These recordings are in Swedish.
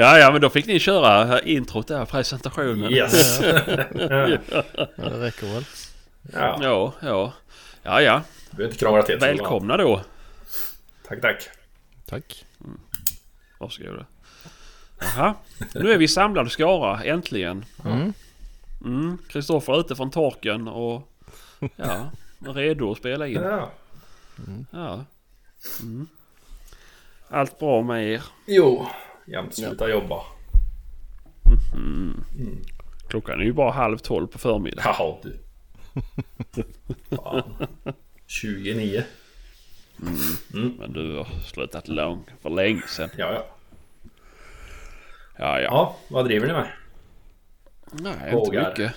Ja, ja, men då fick ni köra introt där, presentationen. Yes! Ja, det räcker väl. ja, Ja, ja. Ja, ja. inte krångla till. Välkomna då. Tack, tack. Tack. Varsågoda. Jaha, nu är vi samlade skara, äntligen. Mm. Mm, Kristoffer är ute från torken och ja, redo att spela in. Ja. Ja. Mm. Allt bra med er? Jo, jämt sluta jobba. Klockan är ju bara halv tolv på förmiddagen. Jaha du. Fan. 29. Men du har slutat lång, för länge sedan. Ja, ja. Ja, ja. Ja, vad driver ni med? Nej, inte Vågar. mycket.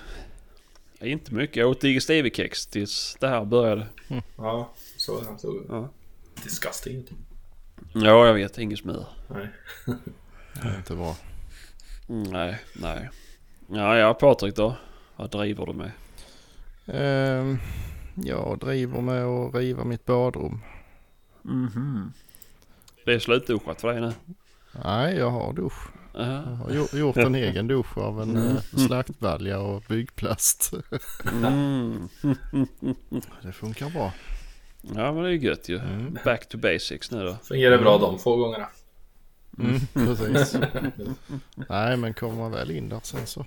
Ja, Inte mycket. Jag åt digestivekex tills det här började. Ja, så, så Ja. disgusting. Ja, jag vet. Inget smör. Nej. Det är inte bra. Mm, Nej, nej. Ja, ja, Patrik då? Vad driver du med? Ehm, jag driver med att riva mitt badrum. Mhm. Det är slutduschat för dig nu? Nej, jag har dusch. Jag Ja. har gjo- gjort en egen dusch av en eh, slaktbalja och byggplast. Mm. Det funkar bra. Ja, men det är gött ju. Mm. Back to basics nu då. Fungerar bra de få gångerna. Mm, precis. Nej, men kommer man väl in där sen så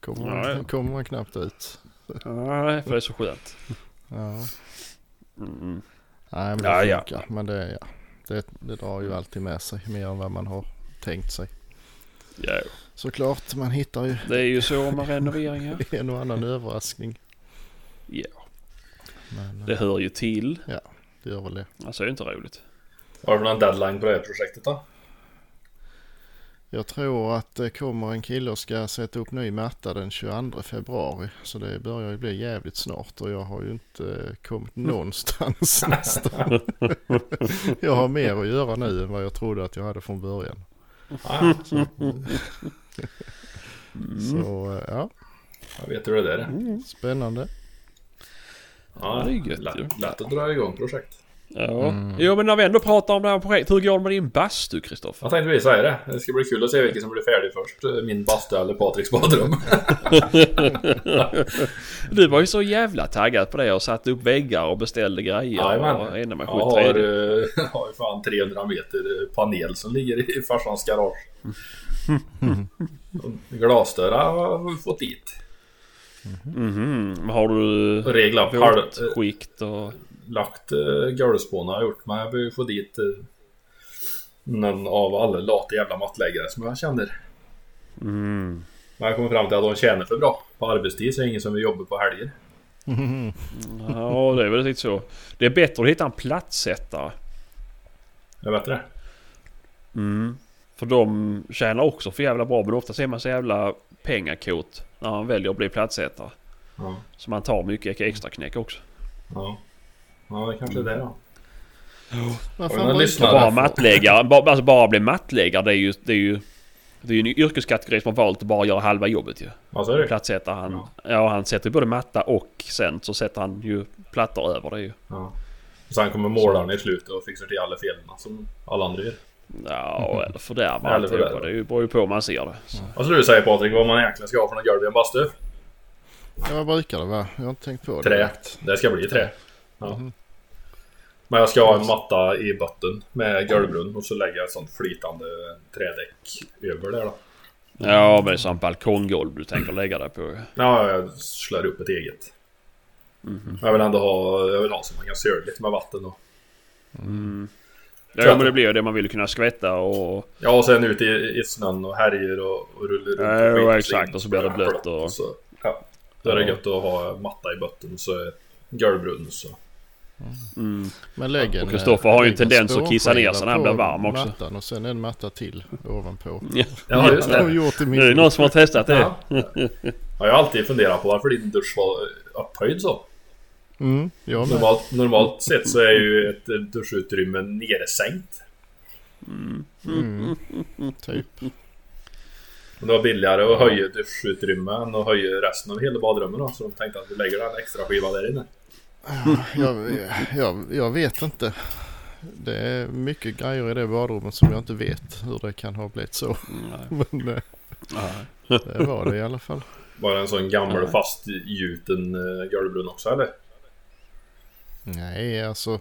kommer man, Ja, ja. kommer man knappt ut. Ja, för det är så skönt. Ja. Mm. Nej, men det Ja, ja. funkar. Men det, ja, det, det drar ju alltid med sig mer än vad man har tänkt sig. Ja, Såklart, man hittar ju det är ju så med renoveringar. en och annan överraskning. Ja, Men det eh, hör ju till. det gör väl det. Alltså det är inte roligt. Har du någon deadline på det här projektet då? Jag tror att det kommer en kille och ska sätta upp ny matta den 22 februari. Så det börjar ju bli jävligt snart och jag har ju inte kommit någonstans nästan. jag har mer att göra nu än vad jag trodde att jag hade från början. Ah, Så eh, ja, jag vet hur det där är. spännande. Ja, det är gött lätt, lätt att dra igång projekt. Ja. Jo men när vi ändå pratar om det här projektet. Hur går det med din bastu Kristoffer? Jag tänkte precis säga det. Det ska bli kul att se vilken som blir färdig först. Min bastu eller Patriks badrum. Du var ju så jävla taggad på det och satte upp väggar och beställde grejer. Jajamän. Jag har, 73. eh, har ju fan 300 meter panel som ligger i farsans garage. Glasdörrar har vi fått dit. Mhm. Men Har du Regla halv, våtskikt och... lagt uh, golvspåna jag gjort. Men jag behöver få dit uh, någon av alla lata jävla mattläggare som jag känner. Mm. Men jag kommer fram till att de tjänar för bra. På arbetstid så är det ingen som vill jobba på helger. Ja det är väl lite så. Det är bättre att hitta en plattsättare. Jag vet det. Mm. För de tjänar också för jävla bra men ofta ser man så jävla pengakot när man väljer att bli plattsättare. Ja. Så man tar mycket extra knäck också. Ja. Ja, det kanske är det då. Det Bara mattläggare, bara, alltså bara bli mattläggare det är ju... Det är ju det är ju en yrkeskategori som har valt att bara göra halva jobbet ju. Vad sa du? Plattsättare han... Ja. Ja. han sätter både matta och sen så sätter han ju plattor över det ju. Ja. Och sen kommer målaren i slutet och fixar till alla felen som alla andra gör. Ja eller fördärva Eller alltihopa. Det är ju- beror ju på hur man ser det. Så. Vad skulle du säga Patrik vad man egentligen ska ha för någon golv i en bastu? Ja, vad brukar det vara? Jag har inte tänkt på det. Trä. Det ska bli trä. Ja. Men jag ska ha en matta i botten med golvbrunn och så lägger jag ett sånt flytande trädäck över där då. Ja men det är som balkonggolv du tänker lägga det på. Ja, jag slår upp ett eget. Jag vill ändå ha, jag vill ha så man kan söla lite med vatten och... Ja men det blir ju det man vill kunna skvätta och... Ja, och sen ut i, i snön och härjer och, och rullar runt. Ja, skit exakt, och så blir det blött och- så, ja. Då är det Ja. gött att ha matta i botten så är golvbrunn så... Mm. Men lägg en, Och Kristoffer har ju en lägg en tendens att kissa ner sig när han på blir varm också. Mattan och sen en matta till ovanpå. Ja. Ja, just det. gjort min Det är någon som har testat det. Ja. Jag har alltid funderat på varför din dusch var upphöjd så. Mm. Normalt, normalt sett så är ju ett duschutrymme nedsänkt. Mm, typ. Men det var billigare att höja duschutrymme än att höja resten av hela badrummet då. Så de tänkte att vi lägger en extra skiva där inne. Jag, jag, jag vet inte. det är mycket grejer i det badrummet som jag inte vet hur det kan ha blivit så. Nej. Men eh, Nej. det var det i alla fall. Var det en sån gammal fastgjuten uh, golvbrunn också eller? Nej, alltså.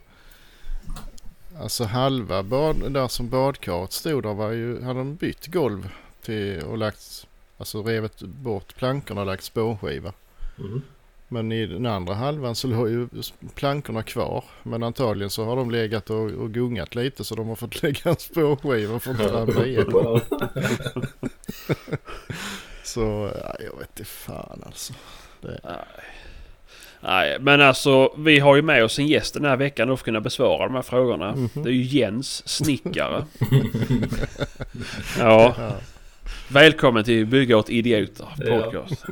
Alltså halva bad, där som badkaret stod där var ju, hade de bytt golv till och lagt, alltså revit bort plankorna och lagt spånskiva. Mhm. Men i den andra halvan så låg ju plankorna kvar. Men antagligen så har de legat och, och gungat lite så de har fått lägga en spånskiva för att inte ramla igenom. Så ja, jag vet inte fan alltså. Nej, men alltså vi har ju med oss en gäst den här veckan då för att kunna besvara de här frågorna. Mhm. Det är ju Jens Snickare. ja, Ja. Välkommen till Bygga åt idioter Ja. podcast.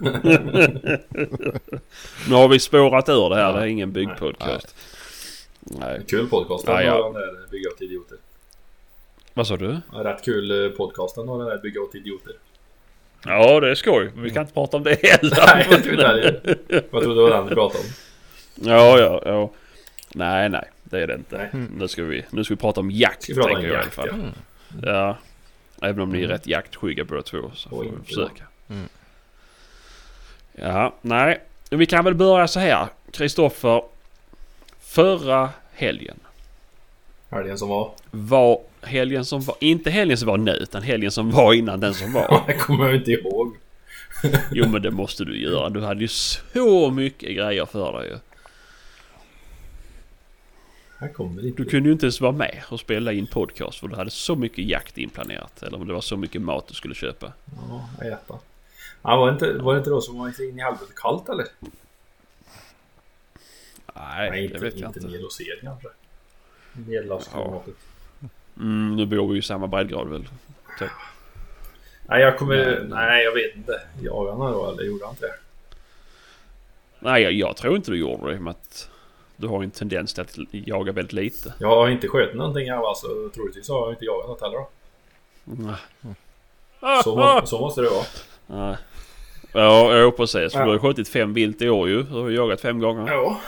nu har vi spårat ur det här, det är ingen byggpodcast. Nej. Kul podcast Ja, ja. där Bygga åt idioter. Vad sa du? Rätt kul eh, podcast har den där Bygga åt idioter. Ja, det är skoj. Vi kan inte prata om det heller. Nej, jag trodde det. Jag trodde det var den du pratade om. Ja, ja, ja. Nej, nej. Det är det inte. Nej. Nu, ska vi, nu ska vi prata om jakt, Ska vi prata om tänker jag i alla jakt, fall. ja. Ja. Även om ni är rätt jaktskygga båda två så får vi ja. försöka. Mm. Ja, nej. Vi kan väl börja så här. Kristoffer. Förra helgen Helgen som var. var helgen som var, inte helgen som var nu utan helgen som var innan den som var. Det kommer jag inte ihåg. Jo men det måste du göra. Du hade ju så mycket grejer för dig ju. Här kommer det inte. Du kunde ju inte ens vara med och spela in podcast för du hade så mycket jakt inplanerat. Eller om det var så mycket mat du skulle köpa. Ja, äta. Ja, var, det inte, var det inte då som var in i helvete kallt eller? Nej, Nej, det inte, vet jag inte inte. Medelhavsserien kanske. Medelhavsklimatet. Mm, nu bor vi i samma breddgrad väl? Typ. Nej, jag kommer... Nej. Nej, jag vet inte. Jagade han då eller gjorde han inte det? Nej, jag, jag tror inte du gjorde det i och med att du har en tendens till att jaga väldigt lite. Jag har inte skjutit någonting här alltså. Troligtvis har jag inte jagat något heller då. Nej. Så, så måste det vara. Nej. Ja, ja precis. Ja. du har ju skjutit fem vilt i år ju. Du har jagat fem gånger. Ja,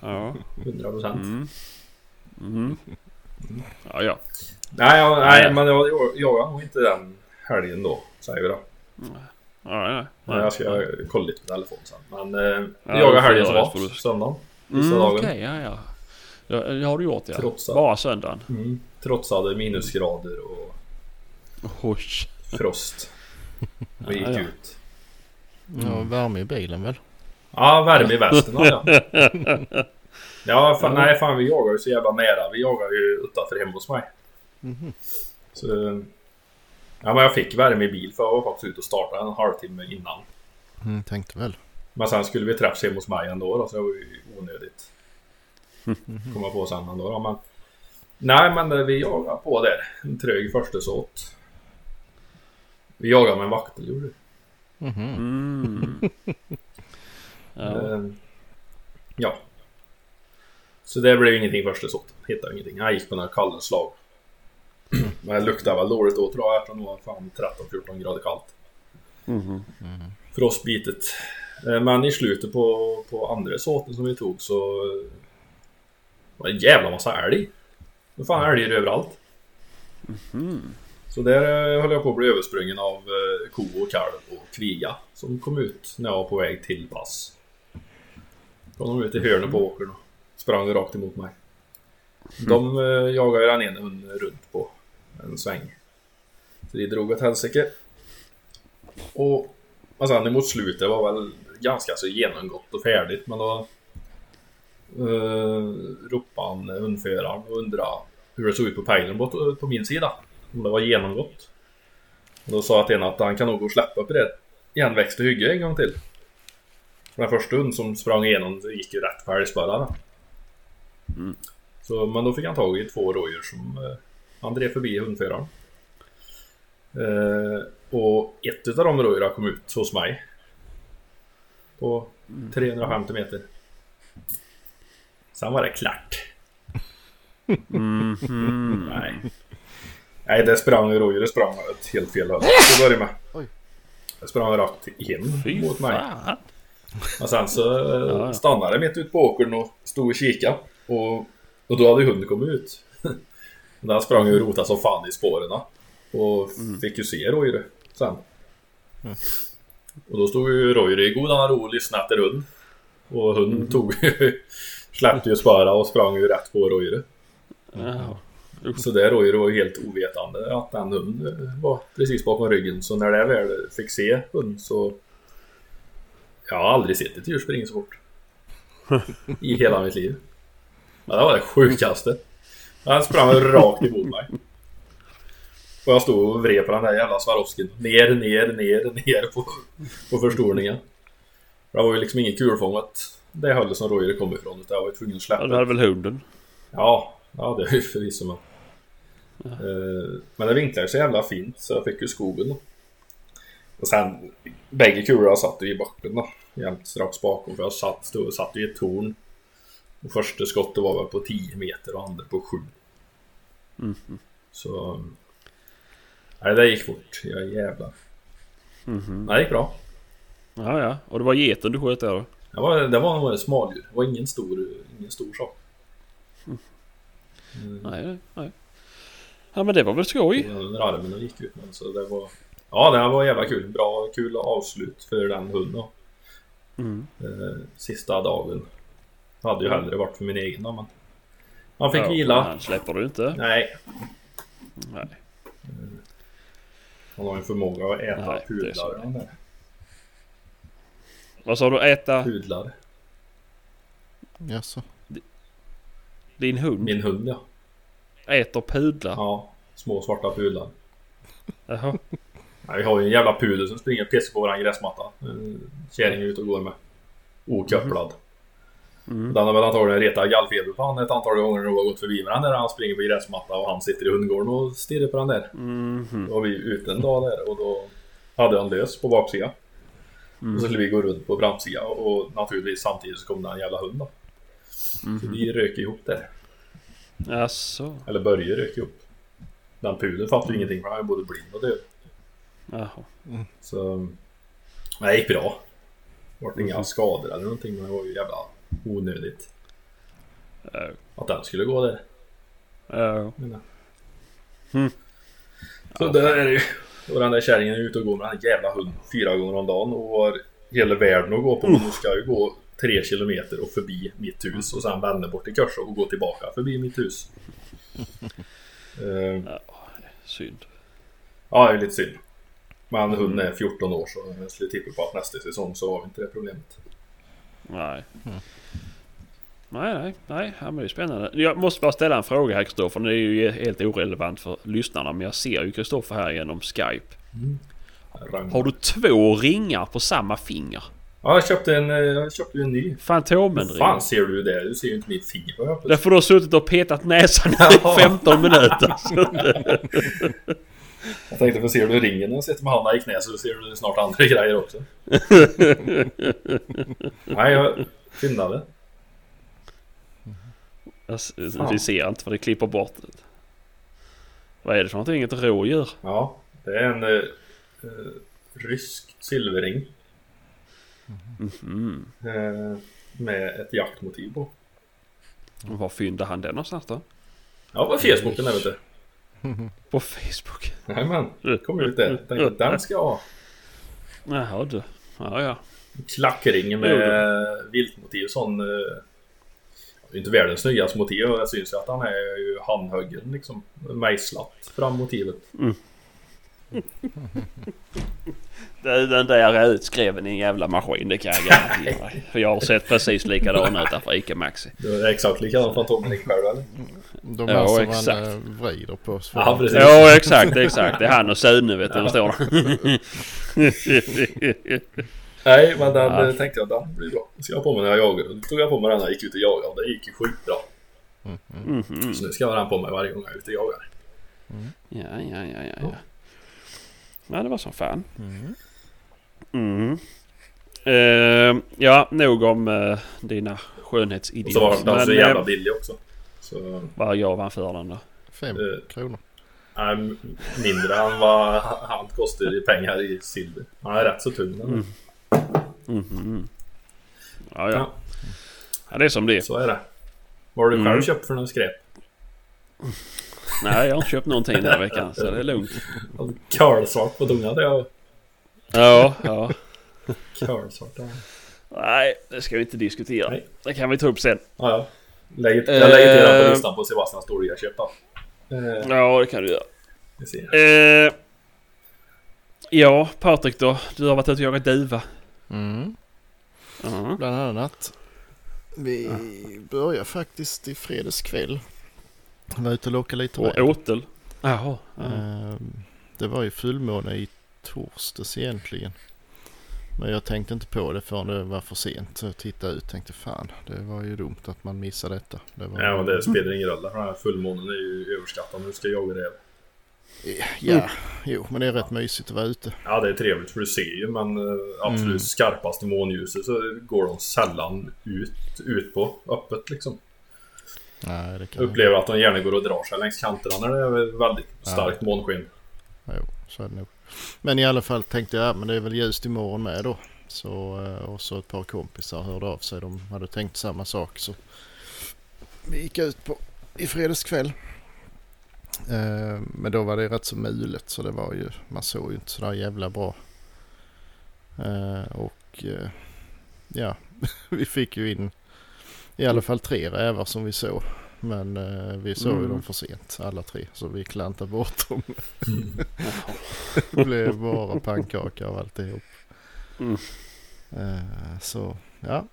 Ja. 100 procent. Mm. Mm. Ja, ja. Nej, jag, nej, Nej. men jag jag jagade nog inte den helgen då. Säger vi då. Nej, nej. Men jag ska kolla lite på telefonen sen. Men eh, Ja, jag jagade helgen som var. det, Söndagen. Mm, dagen. Okej, ja, ja. ja. Det har du gjort ja. Trotsat. Bara söndagen. Mm. Trotsade minusgrader och Oj. frost. Och gick Ja, ja. ut. Ja, värme i bilen väl? Ja, värme i västen har jag. Ja, fan, nej fan vi jagar ju så jävla nära. Vi jagar ju utanför hemma hos mig. Mhm. Så... Ja men jag fick värme i bil för jag var faktiskt ute och startade en halvtimme innan. Mm, tänkte väl. Men sen skulle vi träffas hemma hos mig ändå då, så det var ju onödigt. Komma på sen ändå då, men... Nej men eh, vi jagar på där. En trög första såt. Vi jagar med en vaktel gjorde vi. Mhm. Mm. Ja. Eh, Ja. Så det blev ingenting första såten. Hittade ingenting. Jag gick på några kalla slag. Men det luktade väl dåligt då tror jag eftersom det var fan 13-14 grader kallt. Mhm. Frostbitet. Eh, Men i slutet på, på andra såten som vi tog så var det en jävla massa älg. Det fan älgar överallt. Mm. Så där eh, höll jag på att bli översprungen av eh, ko och kalv och kviga som kom ut när jag var på väg till pass. Kom de ut i hörnet på åkern och sprang rakt emot mig. De eh, jagade den ena hunden runt på en sväng. Så de drog åt helsike. Och, och sen emot slutet var väl ganska så genomgått och färdigt men då uh, ropade han hundföraren och undrade hur det såg ut på pejlen på, på min sida. Om det var genomgått. Och då sa Athena att han kan nog gå och släppa på det igenväxta hygge en gång till. Den första hund som sprang igenom gick ju rätt på älgspärrarna. Mm. Så, men då fick han tag i två rådjur som eh, han drev förbi hundföraren. Eh, och ett utav de rådjuren kom ut hos mig. På 350 meter. Sen var det klart. Mhm. Nej. Nej, det sprang rådjuret sprang ett helt fel håll. Så var det med. Det sprang rakt in Fy mot mig. fan. Och sen så Ja, stannade det mitt ute på åkern och stod och kikade. Och, och då hade hunden kommit ut. Den sprang ju och rotade som fan i spåren. Och fick ju se Royre sen. Och då stod ju Royre i godan ro och lyssnade efter hund. Och hunden tog ju... Släppte ju spöra och sprang ju rätt på Royre. Jaha. Så där Royre var ju helt ovetande att den hunden var precis bakom ryggen. Så när det väl fick se hund så... Jag har aldrig sett ett djur springa så fort. I hela mitt liv. Ja, det var det sjukaste. Han sprang rakt emot mig. Och jag stod och vred på den där jävla Swarovskin. Ner, ner, ner, ner på, på förstoringen. Det var ju liksom inget kulfångat det hållet som Royre kom ifrån. Utan jag var ju tvungen att släppa. Ja, du hade väl hunden? Ja, ja det är ju förvisso med. Eh, Men det vinklade så jävla fint så jag fick ju skogen då. Och sen, bägge kulorna satt ju i backen då. Jämt strax bakom för jag satt, stod, satt ju i ett torn. Och första skottet var väl på 10 meter och andra på 7. Mhm. Så... Nej, det gick fort. Jag jävlar. Mhm. Nej, det gick bra. Ja, ja. Och det var geten du sköt där då? Det var, det var ett smaldjur. Det var ingen stor, ingen stor sak. Mm. Nej, nej. Ja men det var väl skoj? under armen och gick ut men så det var Ja det var jävla kul, bra kul avslut för den hunden Mm. eh, Sista dagen Hade ju hellre varit för min egen men Man fick ja, vila Han släpper du inte? Nej, Nej. Han har en förmåga att äta Nej, det är så. pudlar. Vad sa du? Äta Pudlar Jaså? din hund? Min hund ja Äter pudlar? Ja, små svarta pudlar Jaha. Nej, Vi har ju en jävla pudel som springer och pissar på våran gräsmatta En Kärring är ute och går med Okopplad Mm. Den har väl antagligen retat gallfeber på han ett antal gånger när har gått förbi varandra. När han springer på gräsmatta och han sitter i hundgården och stirrar på den där. Mhm. Då var vi ute en dag där och då hade han lös på baksidan. Och så skulle vi gå runt på framsidan och naturligtvis samtidigt så kom det en jävla hund då. Så vi rök ihop där. Jaså? Eller började röka ihop. Den pudeln fattade ju ingenting för han är både blind och död. Jaha. Så... Nej, det gick bra. Det vart inga skador eller någonting men det var ju jävla onödigt. Ja. Att den skulle gå där. Ja. Men, Mm. Så Ja, där är det ju. Och den där kärringen är ute och går med den här jävla hunden fyra gånger om dagen och har hela världen att gå på. Men nu ska ju gå tre kilometer och förbi mitt hus och sen vända bort till Körsa och gå tillbaka förbi mitt hus. Eh, Synd. ja, det är lite synd. Men hunden är 14 år så jag skulle tippa på att nästa säsong så har vi inte det problemet. Nej. Nej, nej, nej. Ja, men det är spännande. Jag måste bara ställa en fråga här Kristoffer. Det är ju helt orelevant för lyssnarna. Men jag ser ju Kristoffer här genom Skype. Ragnar. Har du två ringar på samma finger? Ja, jag köpte en, eh, jag köpte en ny. Hur Fantomenring. fan ser du det? Du ser ju inte mitt finger. Därför du har suttit och petat näsan i Ja. 15 minuter. Jag tänkte, för ser du ringen jag sitter med handen i knä så ser du snart andra grejer också. Nej, jag fyndade. Jag s- Vi ser inte för det klipper bort. Vad är det för någonting? Ett rådjur? Ja, det är en eh, eh, rysk silverring. Mhm. Eh, med ett jaktmotiv på. Och Var fyndade han den någonstans då? Ja, på Facebooken där vet du. På Facebook? Jajamän, kom ut där. Tänkte den ska jag ha. Jaha du. Ja ja. Klackring med viltmotiv. Sån... Eh, inte världens snyggaste motiv. Jag syns ju att han är ju handhuggen liksom. Mejslat fram motivet. Det- Den där är utskriven i en jävla maskin, det kan jag garantera. För jag har sett precis likadan ut där för Ica Maxi. Det är exakt likadant Fantomen själv eller? De Ja, här som exakt. man eh, vrider på. Ja, precis. Ja exakt, exakt. Det är han och Sune vet du, de står Nej, men den Ja. eh, tänkte jag den blir bra. Den ska jag på mig när jag jagar. Då tog jag på mig den när jag gick ut och jagade och det gick ju skitbra. Mhm. Så nu ska jag ha den på mig varje gång jag är ute och jagar. Ja, ja, ja, ja, ja. Ja, det var som fan. Mm. Eh, ja, nog om eh, dina Och så var skönhetsideal. den så jävla billig också. Så, vad gav han för den då? Fem Eh. kronor. nej, mindre än vad han kostar i pengar i silver. Han är rätt så tung den. Mm. Mhm. Ja, ja. Ja, ja, det är som det är. så är det. Vad har du själv Mm. köpt för någon skräp? Nej, jag har inte köpt någonting den här veckan så det är lugnt. Curlsvart på tungan det är Ja, ja. curlsvart. Ja. Nej, det ska vi inte diskutera. Nej. Det kan vi ta upp sen. Ja, ja. Lägg, jag lägger till den på Eh. listan på Sebastians dåliga köp då. Eh, Ja, det kan du göra. Eh, ja, Patrik då. Du har varit ute och jagat duva. Mm. Ja. Bland annat. Vi börjar faktiskt i fredags kväll. Var ute och lockade lite Och åtel. Jaha. Ja. Ehm, Det var ju fullmåne i torsdags egentligen. Men jag tänkte inte på det förrän det var för sent. Så jag tittade ut och tänkte fan det var ju dumt att man missade detta. Det var... Ja, men det spelar ingen roll. Den här fullmånen är ju överskattad. Nu ska jag jaga räv. Ja, jo men det är rätt mysigt att vara ute. Ja, det är trevligt för du ser ju men eh, absolut Mm. skarpaste månljuset så går de sällan ut, ut på öppet liksom. Nej det kan Jag upplever att de gärna går och drar sig längs kanterna när det är väldigt starkt månsken. Jo, så är det nog. Men i alla fall tänkte jag, ja, men det är väl ljust imorgon med då. Så, eh, och så ett par kompisar hörde av sig. De hade tänkt samma sak. Så vi gick ut på i fredags kväll. Eh, Men då var det rätt så mulet så det var ju, man såg ju inte sådär jävla bra. Eh, Och eh, ja, vi fick ju in i alla fall tre rävar som vi såg. Men eh, vi såg ju Mm. dem för sent alla tre så vi klantade bort dem. Det blev bara pannkaka av alltihop. Mm. Eh, så ja,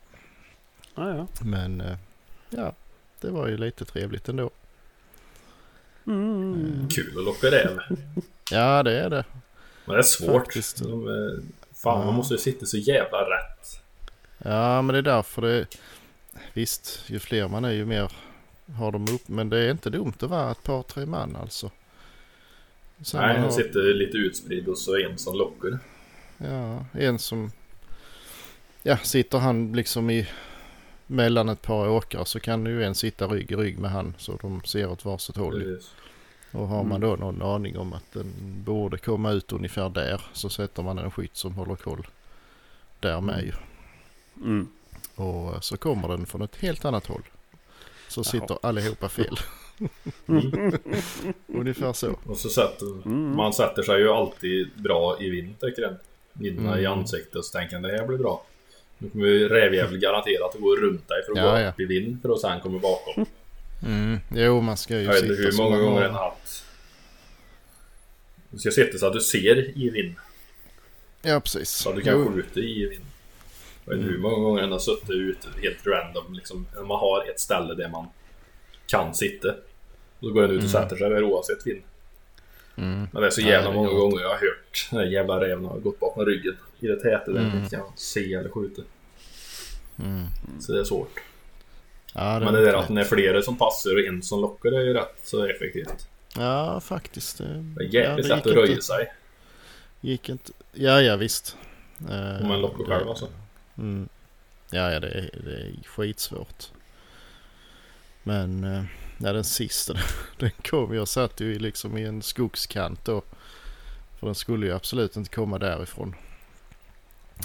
Ja, ja. men eh, ja, det var ju lite trevligt ändå. Mm. Kul att locka räv. Ja, det är det. Men det är svårt. Faktiskt. De, är- fan, man måste ju sitta så jävla rätt. Ja, men det är därför det... Visst, ju fler man är ju mer har de upp. Men det är inte dumt att vara ett par, tre man alltså. Sen Nej, den har- sitter lite utspridd och så en som lockar. Ja, en som... Ja, sitter han liksom i mellan ett par åkrar så kan ju en sitta rygg i rygg med han så de ser åt varsitt håll. Precis. Och har man då någon aning om att den borde komma ut ungefär där så sätter man en skytt som håller koll där med ju. Mm. Och så kommer den från ett helt annat håll. Så sitter allihopa fel. Ungefär så. Och så sätter Mm. man sätter sig ju alltid bra i vind, tycker jag. Vindarna i Mm. ansiktet och så tänker jag det här blir bra. Nu kommer ju rävjävel garanterat att gå runt dig för att Ja, gå ja. upp i vind för att sen komma bakom. Mm. Jo, man ska ju Jag vet sitta inte hur många gånger har haft. Du ska sitta så att du ser i vind. Ja, precis. Så att du kan Jo. skjuta i vind. Jag vet inte Mm. hur många gånger den har suttit ute helt random. Liksom, man har ett ställe där man kan sitta. Då går den ut och sätter sig där oavsett vind. Mm. Men det är så jävla det många går gånger jag har hört den jävla räven har gått bakom ryggen i det täta där Mm. inte kan se eller skjuta. Mm. Så det är svårt. Ja, Men det där att den är flera som passar och en som lockar det är ju rätt så effektivt. Ja, faktiskt. Det, Det är jävligt ja, det lätt att röja inte- sig Gick inte... Ja, ja visst. Eh, om man lockar det- själv alltså. Mm. Ja, ja det, är, det är skitsvårt. Men ja, den sista den kom. Jag satt ju liksom i en skogskant då. För den skulle ju absolut inte komma därifrån.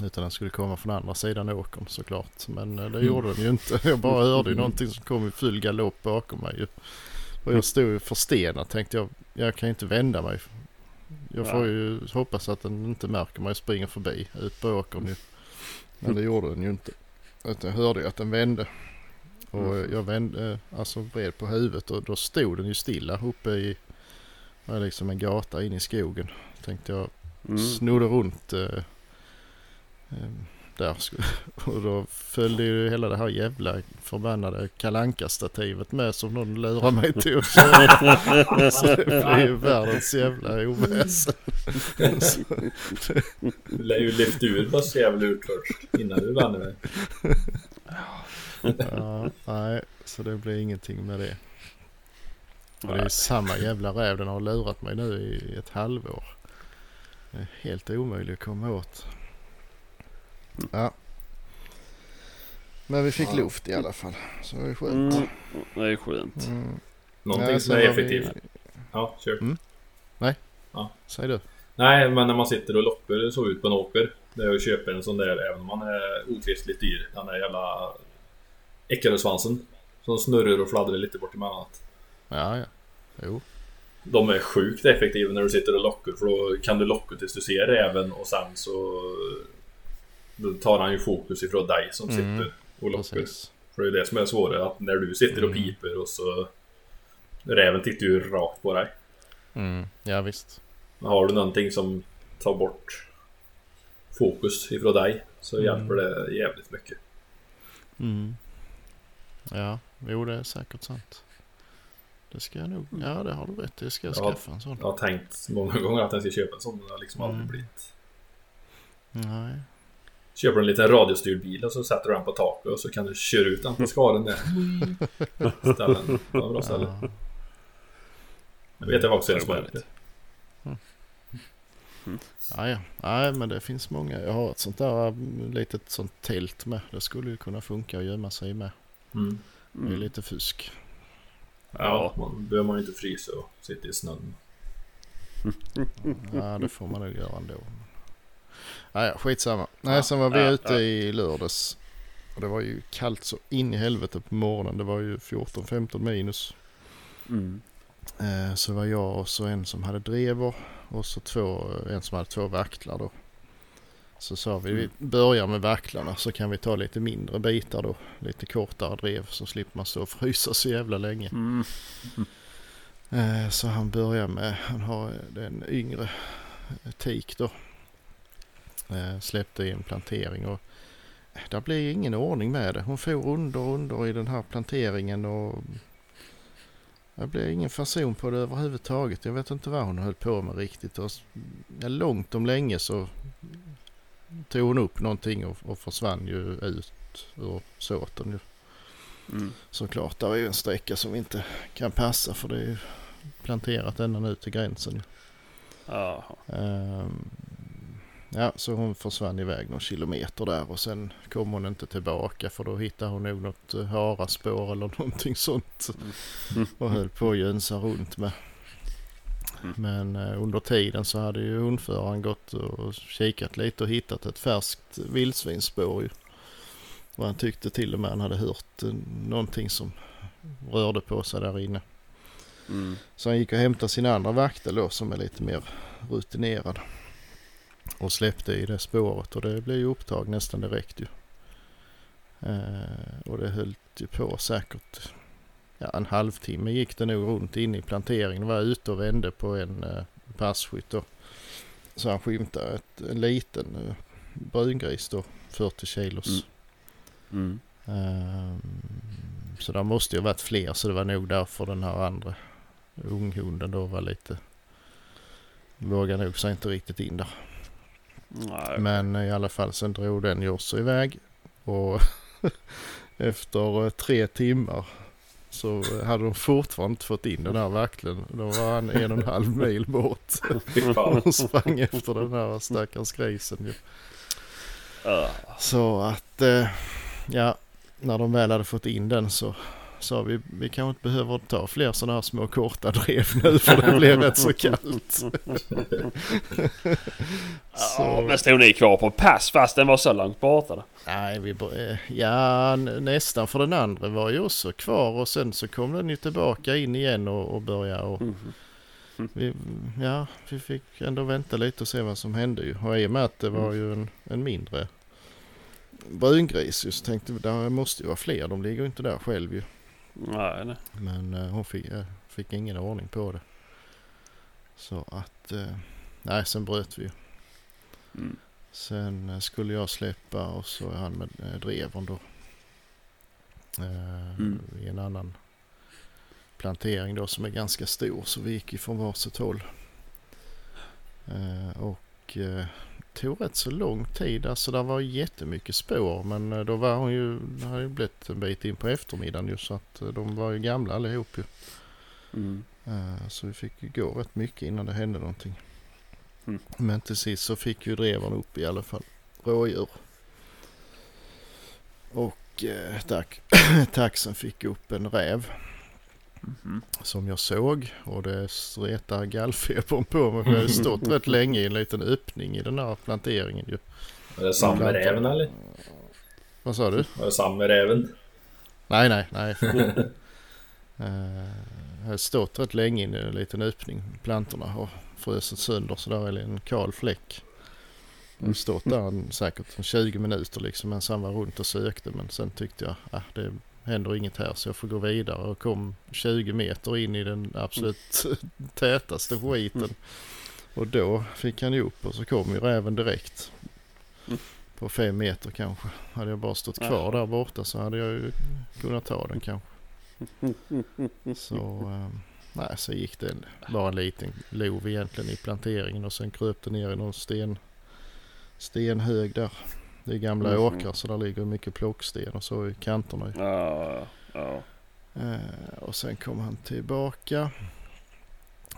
Utan den skulle komma från andra sidan åkern såklart. Men eh, det Mm. gjorde den ju inte. Jag bara hörde ju någonting som kom i full galopp bakom mig. ju. Och jag stod ju förstenad tänkte jag. Jag kan ju inte vända mig. Jag får Nej. ju hoppas att den inte märker mig och springer förbi ut på åkern ju. Men det gjorde den ju inte. Utan jag hörde ju att den vände. Och Mm. jag vände, alltså vred på huvudet och då stod den ju stilla uppe i var liksom en gata in i skogen. Tänkte jag Mm. snodde runt eh, eh, där. Och då följde ju hela det här jävla förbannade kalanka stativet med som någon lurade mig till att köra. Så det blev ju världens jävla oväsen. Så- Du lär ju lyfta ur bussjävel ut först innan du vänder dig. Ja, nej, så det blir ingenting med det. Och det är samma jävla räv. Den har lurat mig nu i ett halvår. Det är helt omöjligt att komma åt. Ja. Men vi fick Ja. luft i alla fall. Så det ju skönt. Mm. Det är skönt. Mm. Någonting Ja, som så är var vi- effektivt. Ja, kör. Säg du. Nej, men när man sitter och lockar så ut på en åker. Det är att köpa en sån där, även om man är okristligt dyr. Den där jävla äckelsvansen. Som snurrar och fladdrar lite bort emellanåt. Ja, ja. Jo. de är sjukt effektiva när du sitter och lockar för då kan du locka tills du ser räven och sen så då tar han ju fokus ifrån dig som Mm, sitter och lockar. Precis. För det är det som är svårare att när du sitter och Mm. piper och så Räven tittar ju rakt på dig. Mm, ja visst. Har du någonting som tar bort fokus ifrån dig så Mm. hjälper det jävligt mycket. Mm. Ja, jo det är säkert sant. Det ska jag nog, ja det har du rätt i. Ska jag Ja. skaffa en sån. Jag har tänkt många gånger att jag ska köpa en sån men det har liksom aldrig Mm. blivit. Nej. Köper en liten radiostyrd bil och så sätter du den på taket och så kan du köra ut den på skaren där. Ställen. Det var bra ställe. Ja. Jag vet jag också en som har gjort det. Ja, ja. Nej, men det finns många. Jag har ett sånt där mm, litet sånt tält med. Det skulle ju kunna funka att gömma sig med. Mm. Det är lite fusk. Ja, man behöver man ju inte frysa och sitta i snön. Ja, det får man nog göra ändå. Ja, ja, skitsamma. Nej, Ja, sen var vi ja, ute ja. i lördags. Och det var ju kallt så in i helvete på morgonen. Det var ju 14-15 minus. Mm. Eh, så var jag och så en som hade drever och så två, en som hade två vaktlar då. Så sa vi, vi börjar med vacklarna så kan vi ta lite mindre bitar då. Lite kortare drev så slipper man stå och frysa så jävla länge. Mm. Eh, så han börjar med, han har den yngre eh, tik då. Eh, släppte i en plantering och det blir ingen ordning med det. Hon får under och under i den här planteringen och det blir ingen fason på det överhuvudtaget. Jag vet inte vad hon höll på med riktigt. Och långt om länge så tog hon upp någonting och, och försvann ju ut ur såten ju. Mm. Såklart, det är ju en sträcka som inte kan passa för det är ju planterat ända nu till gränsen. Jaha. Ehm, ja, så hon försvann iväg någon kilometer där och sen kom hon inte tillbaka för då hittade hon nog något eh, haraspår eller någonting sånt. Mm. Och höll på att jönsa runt med. Mm. Men eh, under tiden så hade ju hundföraren gått och kikat lite och hittat ett färskt vildsvinsspår. Och han tyckte till och med han hade hört eh, någonting som rörde på sig där inne. Mm. Så han gick och hämtade sin andra vaktel då som är lite mer rutinerad. Och släppte i det spåret och det blev ju upptag nästan direkt ju. Eh, och det höll ju på säkert ja, en halvtimme gick det nog runt in i planteringen. Var ute och vände på en eh, passkytt då. Så han skymtade ett, en liten eh, brungris då, 40 kilos. Mm. Mm. Ehm, så det måste ju varit fler så det var nog därför den här andra unghunden då var lite vågade nog sig inte riktigt in där. Nej. Men i alla fall sen drog den ju också iväg och efter eh, tre timmar så hade de fortfarande inte fått in den här vakteln. Då var han en och en halv mil bort och sprang efter den här stackars grisen. Så att, eh, ja, när de väl hade fått in den så sa vi, vi kanske inte behöver ta fler sådana här små korta drev nu för det blir rätt så kallt. Ja, men stod ni kvar på pass fast den var så långt borta då? Nej, vi, eh, ja, nästan för den andra var ju också kvar och sen så kom den ju tillbaka in igen och, och började och Mm. vi, ja, vi fick ändå vänta lite och se vad som hände ju. Och i och med att det var ju en, en mindre brungris just tänkte vi, det måste ju vara fler, de ligger ju inte där själv ju. Nej, nej. Men eh, hon fick, eh, fick ingen ordning på det. Så att, eh, nej sen bröt vi ju. Mm. Sen eh, skulle jag släppa och så är han med eh, drevern då. Eh, Mm. I en annan plantering då som är ganska stor så vi gick ifrån varsitt håll. Eh, och eh, tog rätt så lång tid. Alltså det var jättemycket spår men eh, då var hon ju, det hade ju blivit en bit in på eftermiddagen ju så att eh, de var ju gamla allihop ju. Mm. Eh, Så vi fick ju gå rätt mycket innan det hände någonting. Mm. Men till sist så fick ju drevern upp i alla fall rådjur. Och eh, tack, taxen fick upp en räv Mhm. som jag såg och det stretar gallfebern på mig för jag har stått rätt länge i en liten öppning i den här planteringen ju. Är det samma räven eller? Vad sa du? Är det samma räven? Nej, nej, nej. Eh, har stått rätt länge in i en liten öppning, plantorna, och frusit sönder så där är en kal fläck. Jag har stått där en, säkert en 20 minuter liksom medan han var runt och sökte men sen tyckte jag att ah, det händer inget här så jag får gå vidare och kom 20 meter in i den absolut tätaste skiten. Och då fick han ju upp och så kom ju räven direkt. Mm. På fem meter kanske. Hade jag bara stått kvar där borta så hade jag ju kunnat ta den kanske. Så, eh, nej, så gick det en- bara en liten lov egentligen i planteringen och sen kröp det ner i någon sten, stenhög där. Det är gamla Mhm. åkrar så där ligger mycket plocksten och så i kanterna. ju. Ja, ja. Eh, och sen kom han tillbaka.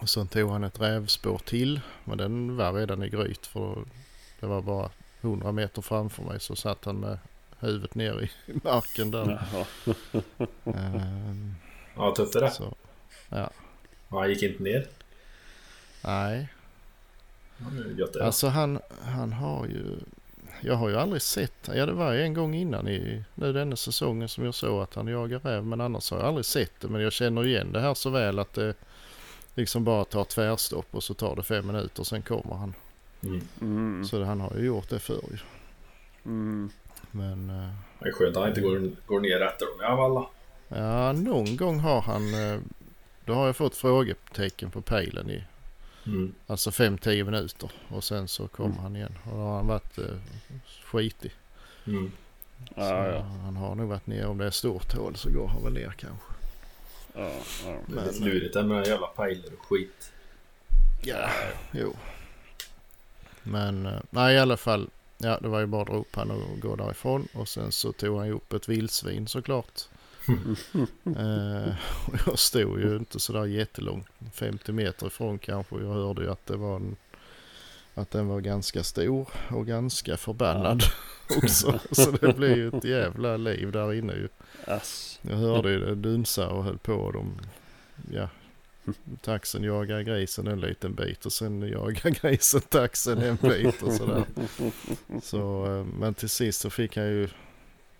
Och sen tog han ett rävspår till. Men den var redan i gryt för det var bara 100 meter framför mig så satt han med huvudet ner i marken där. Ehm, Ja, tufft är det. så, Ja, han gick inte ner. nej, Ja, Gött det. alltså han, han har ju... Jag har ju aldrig sett, ja det var en gång innan i nu denna säsongen som jag såg att han jagar räv men annars har jag aldrig sett det men jag känner igen det här så väl att det liksom bara tar tvärstopp och så tar det fem minuter sen kommer han. Mm. Mm. Så han har ju gjort det förr ju. Mm. Men eh, Det är skönt att han inte går, går ner efter dem i alla ja, någon gång har han, eh, då har jag fått frågetecken på pejlen i Mm. alltså 5-10 minuter och sen så kommer han igen och då har han varit eh, skitig. Mm. Så Ja, ja. han har nog varit ner om det är stort hål så går han väl ner kanske. Ja, ja. Det är lite Men- lurigt det med den jävla pejler och skit. Ja, jo. Men eh, nej i alla fall. Ja det var ju bara att dra upp han och gå därifrån. Och sen så tog han ju upp ett vildsvin såklart. Eh, och jag stod ju inte sådär jättelångt. 50 meter ifrån kanske. Jag hörde ju att det var en att den var ganska stor och ganska förbannad också. Så det blev ju ett jävla liv där inne ju. Ass. Jag hörde ju det dunsa och höll på. De, ja, taxen jagar grisen en liten bit och sen jagar grisen taxen en bit och sådär. Så, eh, men till sist så fick han ju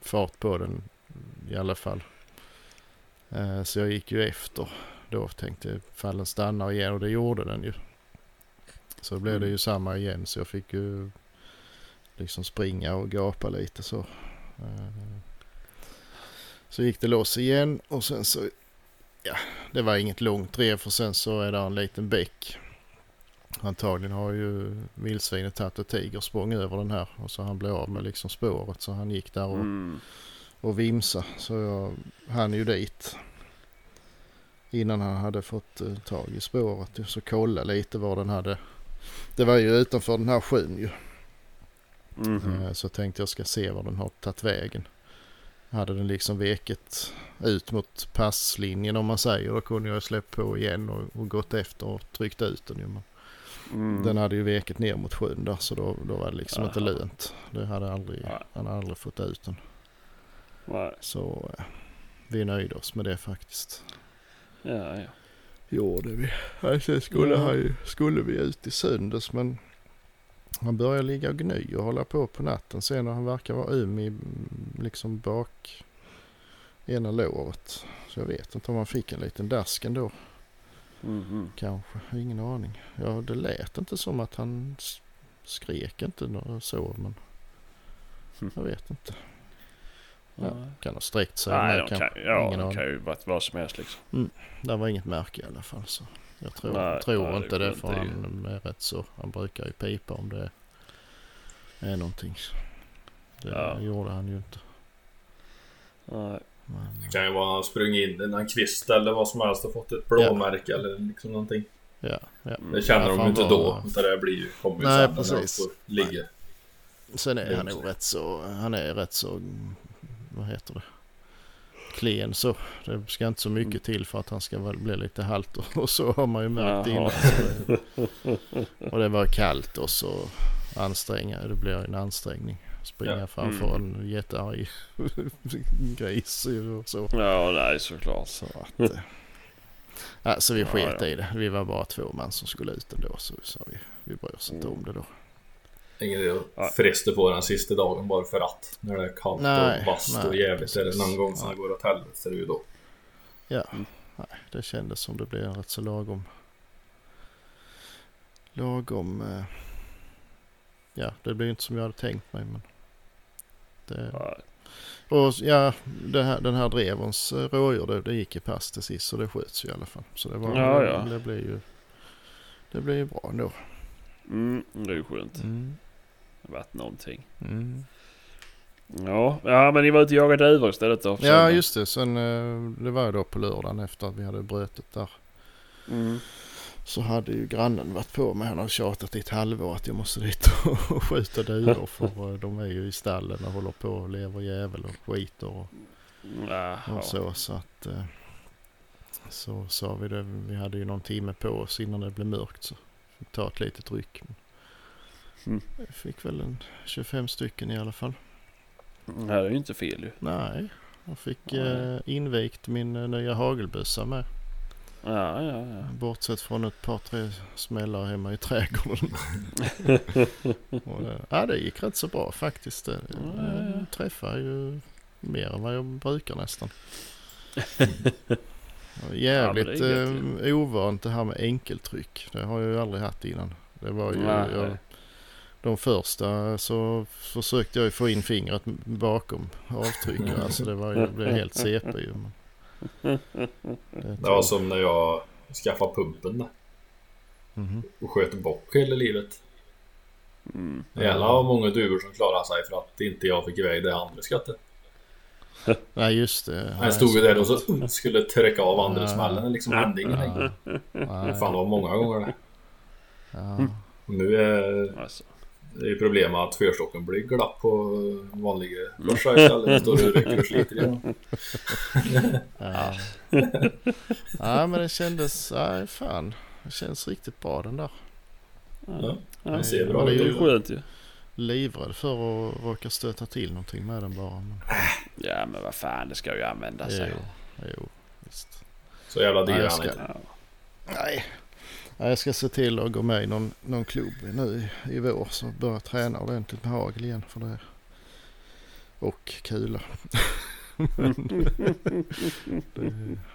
fart på den i alla fall. Eh, Så jag gick ju efter. Då tänkte jag ifall den stannar igen och det gjorde den ju. Så blev det ju samma igen så jag fick ju liksom springa och gapa lite så. Eh, Så gick det loss igen och sen så, ja, det var inget långt drev för sen så är det en liten bäck. Antagligen har ju vildsvinet tagit ett tigersprång över den här och så han blev av med liksom spåret så han gick där och, Mm. Och vimsa. Så jag hann ju dit innan han hade fått eh, tag i spåret så kolla lite var den hade. Det var ju utanför den här sjön ju. Mhm. Eh, Så tänkte jag ska se var den har tagit vägen. Hade den liksom veket ut mot passlinjen om man säger. Då kunde jag släppt på igen och, och gått efter och tryckt ut den. ju. Men Mm. Den hade ju veket ner mot sjön där så då, då var det liksom inte Aha. lönt. Det hade aldrig, han hade aldrig fått ut den. Nej. Så eh, vi nöjde oss med det faktiskt. Ja, ja. Gjorde vi. Sen skulle, Ja. ju, skulle vi ut i söndags men han började ligga och gny och hålla på på natten. Sen när han verkar vara öm i mm, liksom bak ena låret. Så jag vet inte om han fick en liten dask ändå. Mhm. Kanske, ingen aning. Ja, det lät inte som att han skrek inte så men Mm. jag vet inte. Ja, kan ha sträckt sig Nej, de kan, ja, ingen det aning. kan ju varit vad som helst liksom. Det var inget märke i alla fall så. Jag tror, Nej, tror nej, det inte det får för inte han är rätt så. Han brukar ju pipa om det är någonting. Det Ja. gjorde han ju inte. Nej. Men, Det kan ju vara han sprungit in i en kvist eller vad som helst och fått ett blåmärke eller liksom någonting. ja, ja. Det känner Ja, de inte då. Utan det blir ju, kommer Nej, sen när de precis. får ligga. Sen Det är han nog rätt så, han är rätt så, vad heter det, klen så. Det ska inte så mycket Mm. till för att han ska bli lite halt och, och så har man ju märkt innan. Och det var kallt och så anstränga, det blir en ansträngning. Springa Ja. framför Mm. en jättearg gris och så. Ja, nej såklart. Så att, ja, så vi Ja, sket ja. i det. Vi var bara två man som skulle ut ändå så vi sa vi, vi bryr oss inte Mm. om det då. Ingen idé att fresta på den sista dagen bara för att. När det är kallt Nej, och vasst och jävligt. Är det någon gång som det går åt helvete så är det ju då. nej, det kändes som det blev rätt så lagom. Lagom. Eh, ja, det blev inte som jag hade tänkt mig. Men det, Ja, och ja, det här, den här drevens eh, rådjur det, det gick i pass till sist så det sköts ju i alla fall. Så det var, Ja, ja. det blev ju, det blev ju bra ändå. mm, det är ju skönt. Mm. Varit någonting. Mm. Ja, ja men ni var ute och jagade duvor istället då? Ja just det, sen eh, det var då på lördagen efter att vi hade brutit där. Mm. Så hade ju grannen varit på mig. Han har tjatat i ett halvår att jag måste dit och skjuta duvor. för eh, de är ju i stallen och håller på och lever jävel och skiter och, och så. Så att eh, så sa vi det. Vi hade ju någon timme på oss innan det blev mörkt. Så fick ta ett litet ryck. Mm. Jag fick väl en 25 stycken i alla fall. Det är ju inte fel ju. Nej, jag fick eh, invigt min eh, nya hagelbössa med. Ja, ja, ja. Bortsett från ett par tre smällar hemma i trädgården. och det, ja, det gick rätt så bra faktiskt. Det, Ja, ja. Jag träffar ju mer än vad jag brukar nästan. Jävligt Ja, det eh, ovant det här med enkeltryck. Det har jag ju aldrig haft innan. Det var ju, jag, de första så försökte jag ju få in fingret bakom avtryckare. Alltså det var ju, det blev helt CP ju. Men det Det var som när jag skaffade pumpen där. Mhm. Och sköt bock hela livet. Mm. Jävlar vad många duvor som klarade sig för att inte jag fick iväg det andra skottet. Nej just det. Jag stod ju där och så skulle trycka av andra Ja. smällen. Liksom hände ingenting. Ja. Fan det var många gånger det. Ja. Och nu är Alltså. Det ju problemet att förstocken blir glapp på vanliga börsar istället. Står och rycker och sliter. Ja. ja men det kändes, nej fan. Det känns riktigt bra den där. Ja, Ja. den ser bra är Det är ut. ju skönt ju. Livrädd för att råka stöta till någonting med den bara. Men, Ja men vad fan det ska ju användas. jo, Jo. visst. Så jävla dyr jag är han inte. Nej. Jag ska se till att gå med i någon, någon klubb nu i, vår så börja träna ordentligt med hagel igen för det. Och kula.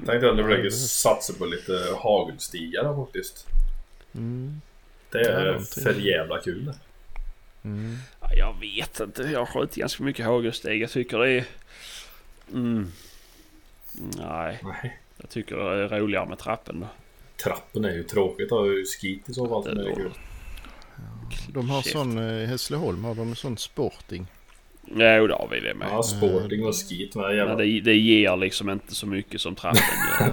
Tänkte att du Ja, försöker det- satsa på lite hagelstigar faktiskt. mm, Det Ja, är någonting. för jävla kul mm. Ja, Jag vet inte. Jag har skjutit ganska mycket hagelsteg. Jag tycker det är... Mm. Nej, Nej. jag tycker det är roligare med trappen då. Trappen är ju tråkigt. Har ju skit i så fall. Det är kul. De har Shit. sån, eh, i Hässleholm har de sån sporting. Jo, det har vi det med. Ja, sporting och skit med jävla... Men det, det ger liksom inte så mycket som trappen gör.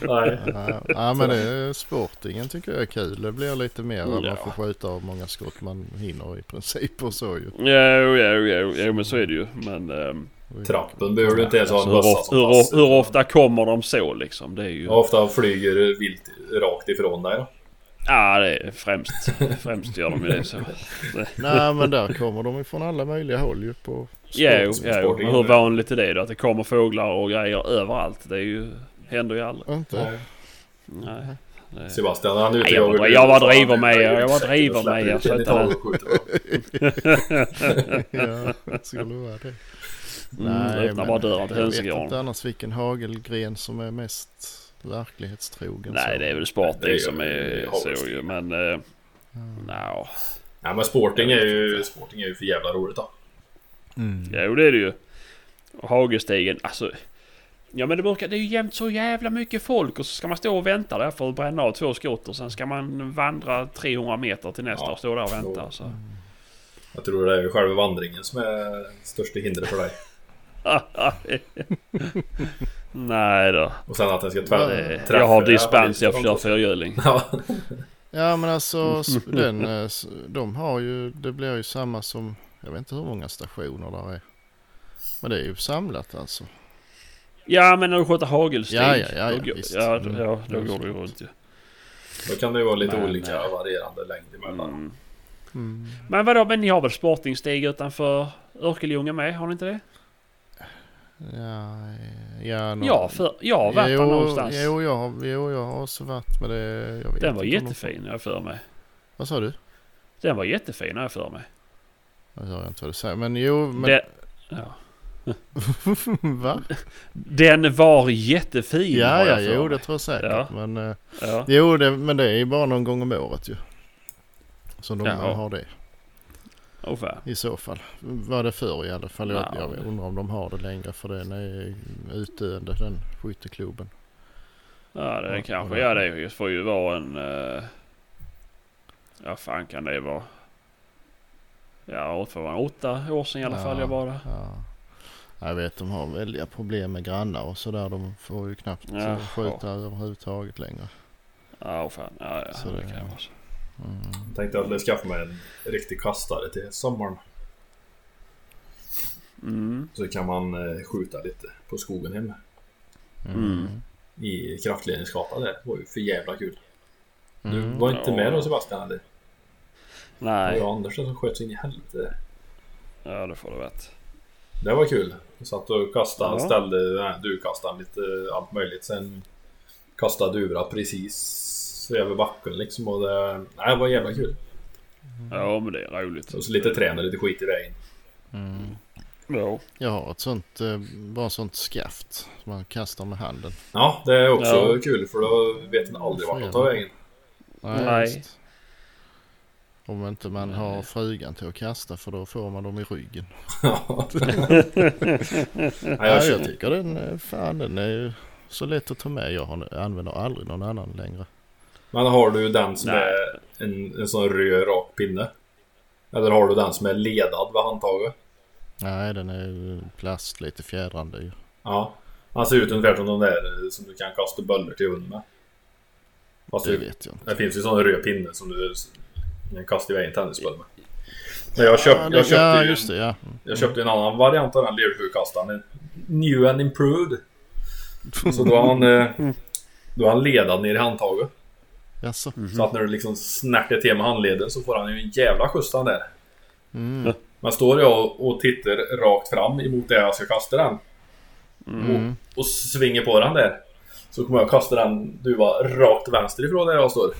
Nej. Ja, ja men det är sportingen tycker jag är kul. Det blir lite mer att Ja. man får skjuta av många skott man hinner i princip och så ju. Jo, jo, jo, jo, men så är det ju. Men... ehm, Trappen behöver du inte ens ha alltså, en hur, bössa of, som hur, hur ofta kommer de så liksom? Det är ju... Hur ofta flyger vilt rakt ifrån dig då? Ja, det är främst. Främst gör de ju det så. Nej men där kommer de ifrån alla möjliga håll ju på Jo, sport. jo. sporting. Men hur vanligt är det då? Att det kommer fåglar och grejer överallt? Det är ju... Händer ju aldrig. Inte? Nej. Det... Sebastian han är ute Nej, jag jag bara duvor. driver med er, jag bara driver med er, skjuter då. ja, det skulle vara det. Mm, öppnar men bara dörren till Jag vet hönsgården. inte annars vilken hagelgren som är mest verklighetstrogen. Nej, så. det är väl Det är sporting ju- som det är är så ju. Men... Uh, Ja. no. Nej men sporting är ju, sporting är ju för jävla roligt då. Mm. Jo, det är det ju. Och Hagestegen, alltså... Ja men det brukar, det är ju jämt så jävla mycket folk och så ska man stå och vänta där för att bränna av två skott och sen ska man vandra 300 meter till nästa Ja. och stå där och vänta. Så. Jag tror det är själva vandringen som är största hindret för dig. Nej då. Och sen att den ska tvär, träffa jag har dispens, jag Ja, kör fyrhjuling. Ja, Ja men alltså den, eh, de har ju, det blir ju samma som, jag vet inte hur många stationer där är. Men det är ju samlat alltså. Ja men när du skjuter hagelstig. Ja, ja, ja, då ja, går- visst. Ja, Mm. ja, då Mm. går det ju runt ju. då kan det ju vara lite Men, olika eh, varierande längd emellan. Mm. Mm. Men vadå, men ni har väl sportingstig utanför Örkelljunga med? Har ni inte det? Ja, ja, nå- Ja, för, jag har varit där jo, någonstans. Jo jag, har, jo, jag har också varit med det. Jag vet Den var inte jättefin har jag för mig. Vad sa du? Den var jättefin har jag för mig. Jag hör inte vad du säger. Men jo, men Det, ja. Va? Den var jättefin Ja, ja, jo mig. det tror jag säkert. Ja. Men, eh, Ja. jo, det, men det är ju bara någon gång om året ju. Så de Jaha. har det Oh, i så fall. Var det förr i alla fall. Jag, Ja, jag det- undrar om de har det längre för den är utdöende den skytteklubben. Ja det Ja, kanske, ja. ja det får ju vara en... Uh, ja fan kan det vara? Ja, det får vara åtta år sedan i alla fall Ja. jag var där. Ja. Jag vet de har väldiga problem med grannar och sådär. De får ju knappt Ja, ja, skjuta överhuvudtaget längre. Ja, fan. Ja, ja, Så det det- kan vara så. Mm. Tänkte att jag skulle skaffa mig en riktig kastare till sommaren. Mm. Så kan man eh, skjuta lite på skogen hemma. Mm. I kraftledningsgatan där. Det var ju för jävla kul. Du Mm. var inte Ja. med då Sebastian eller? Det var Nej, Andersen som sköt sig in i helvete. ja det får det varit. Det var kul. Jag satt och kastade, Ja. ställde nej, du kastade lite allt möjligt. Sen kastade Dura precis över backen liksom. Och det, nej, det var jävla kul. Ja men det är roligt. Och så lite trän och lite skit i vägen. Mm. Ja. Jag har ett sånt, eh, bara sånt skaft som man kastar med handen. Ja, det är också Ja. kul för då vet man aldrig vart de tar vägen. Nej. visst. Om inte man har frugan till att kasta för då får man dem i ryggen. Ja. Nej, Ja, jag, tycker den, är- fan den är ju så lätt att ta med. Jag har, använder aldrig någon annan längre. Men har du den som Nej. är en, en sån röd rak pinne? Eller har du den som är ledad vid handtaget? Nej, den är ju plast, lite fjädrande ju. Ja. Han ser ut ungefär som de där eh, som du kan kasta böller till hund med. Fast Det det, vet jag inte. det finns ju sån röd pinne som du kan kasta iväg en tennisboll med. Men jag, köpt, ja, det, jag, köpte ja, ju det. Ja. jag köpte en annan variant av den lerhuskastaren. En New and improved. Så då har han, eh, då är han ledad ner i handtaget. Jaså? Så att när du liksom snärtar till med handleden så får han ju en jävla skjuts han där. Mm. Men står jag och, och tittar rakt fram emot där jag ska kasta den Mm. och svänger på den där. Så kommer jag kasta den duva rakt vänster ifrån där jag står.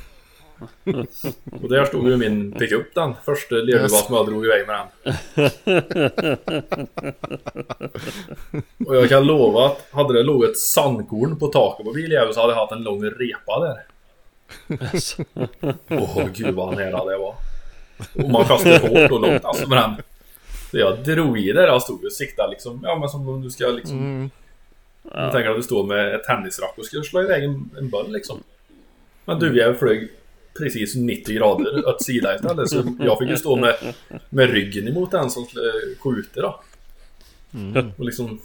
Och där stod ju min pickup den första lerduvan Yes. som jag drog iväg med den. Och jag kan lova att hade det låg ett sandkorn på taket på biljäveln så hade jag haft en lång repa där. Åh gud vad nära det var. Och man kastade hårt och långt alltså med den. Så jag drog i där jag stod och siktade liksom, ja men som om du ska liksom Mm. jag tänker att du står med ett tennisrack och ska slå iväg en, en boll liksom. Men du, jag flög precis 90 grader åt sidan istället. Så jag fick ju stå med, med ryggen emot den som eh, skjuter då. Mm. Och liksom...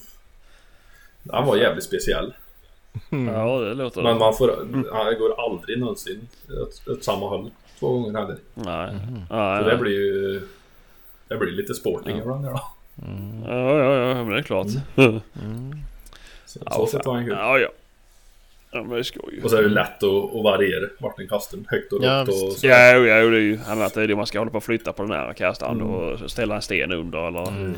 Han var jävligt speciell. Ja det låter Men man får... Han går aldrig någonsin åt, åt samma håll två gånger heller. Nej. Så Nej, det blir ju... Det blir lite sporting ibland där då. Ja, ja, ja, men det är klart. Mm. Så, Ja, så sätt var han kul. Ja, ja. Ja, men det ska ju. Och så är det lätt att, att variera vart den kastar. Högt och Ja, lågt och visst. så. Ja, jo, ja, det är ju annat är det man ska hålla på och flytta på den här kastaren Mm. och ställa en sten under eller Mm.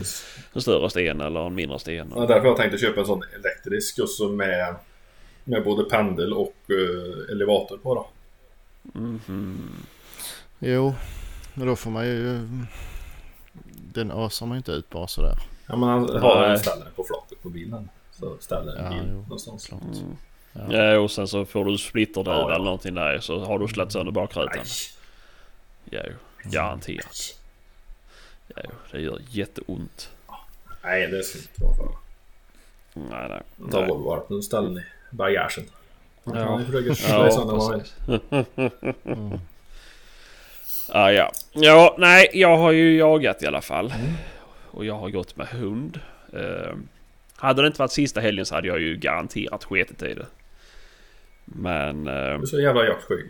en större sten eller en mindre sten. Ja, därför har jag tänkt att köpa en sån elektrisk och så med, med både pendel och eh, elevator på då. Mhm. Jo, men då får man ju... Den asar man ju inte ut bara sådär. Ja men han har Nej. en ställare på flaket på bilen. Så ställer en Ja, bil jo. någonstans. Klart. Mm. Ja. Ja, och sen så får du splitterdöd Ja, ja. eller någonting där så har du slagit sönder bakrutan. Ja, jo. garanterat. Ja, jo. det gör jätteont. Nej, det ska inte vara för. Nej, nej. Ta nej. Volvo-varpen och ställa den i bagagen. Man Ja. kan ju försöka man vill. Mm. Ah, ja. ja, nej, jag har ju jagat i alla fall. Mm. Och jag har gått med hund. Eh, hade det inte varit sista helgen så hade jag ju garanterat sketit i det. Men eh, Du är så jävla jaktskygg.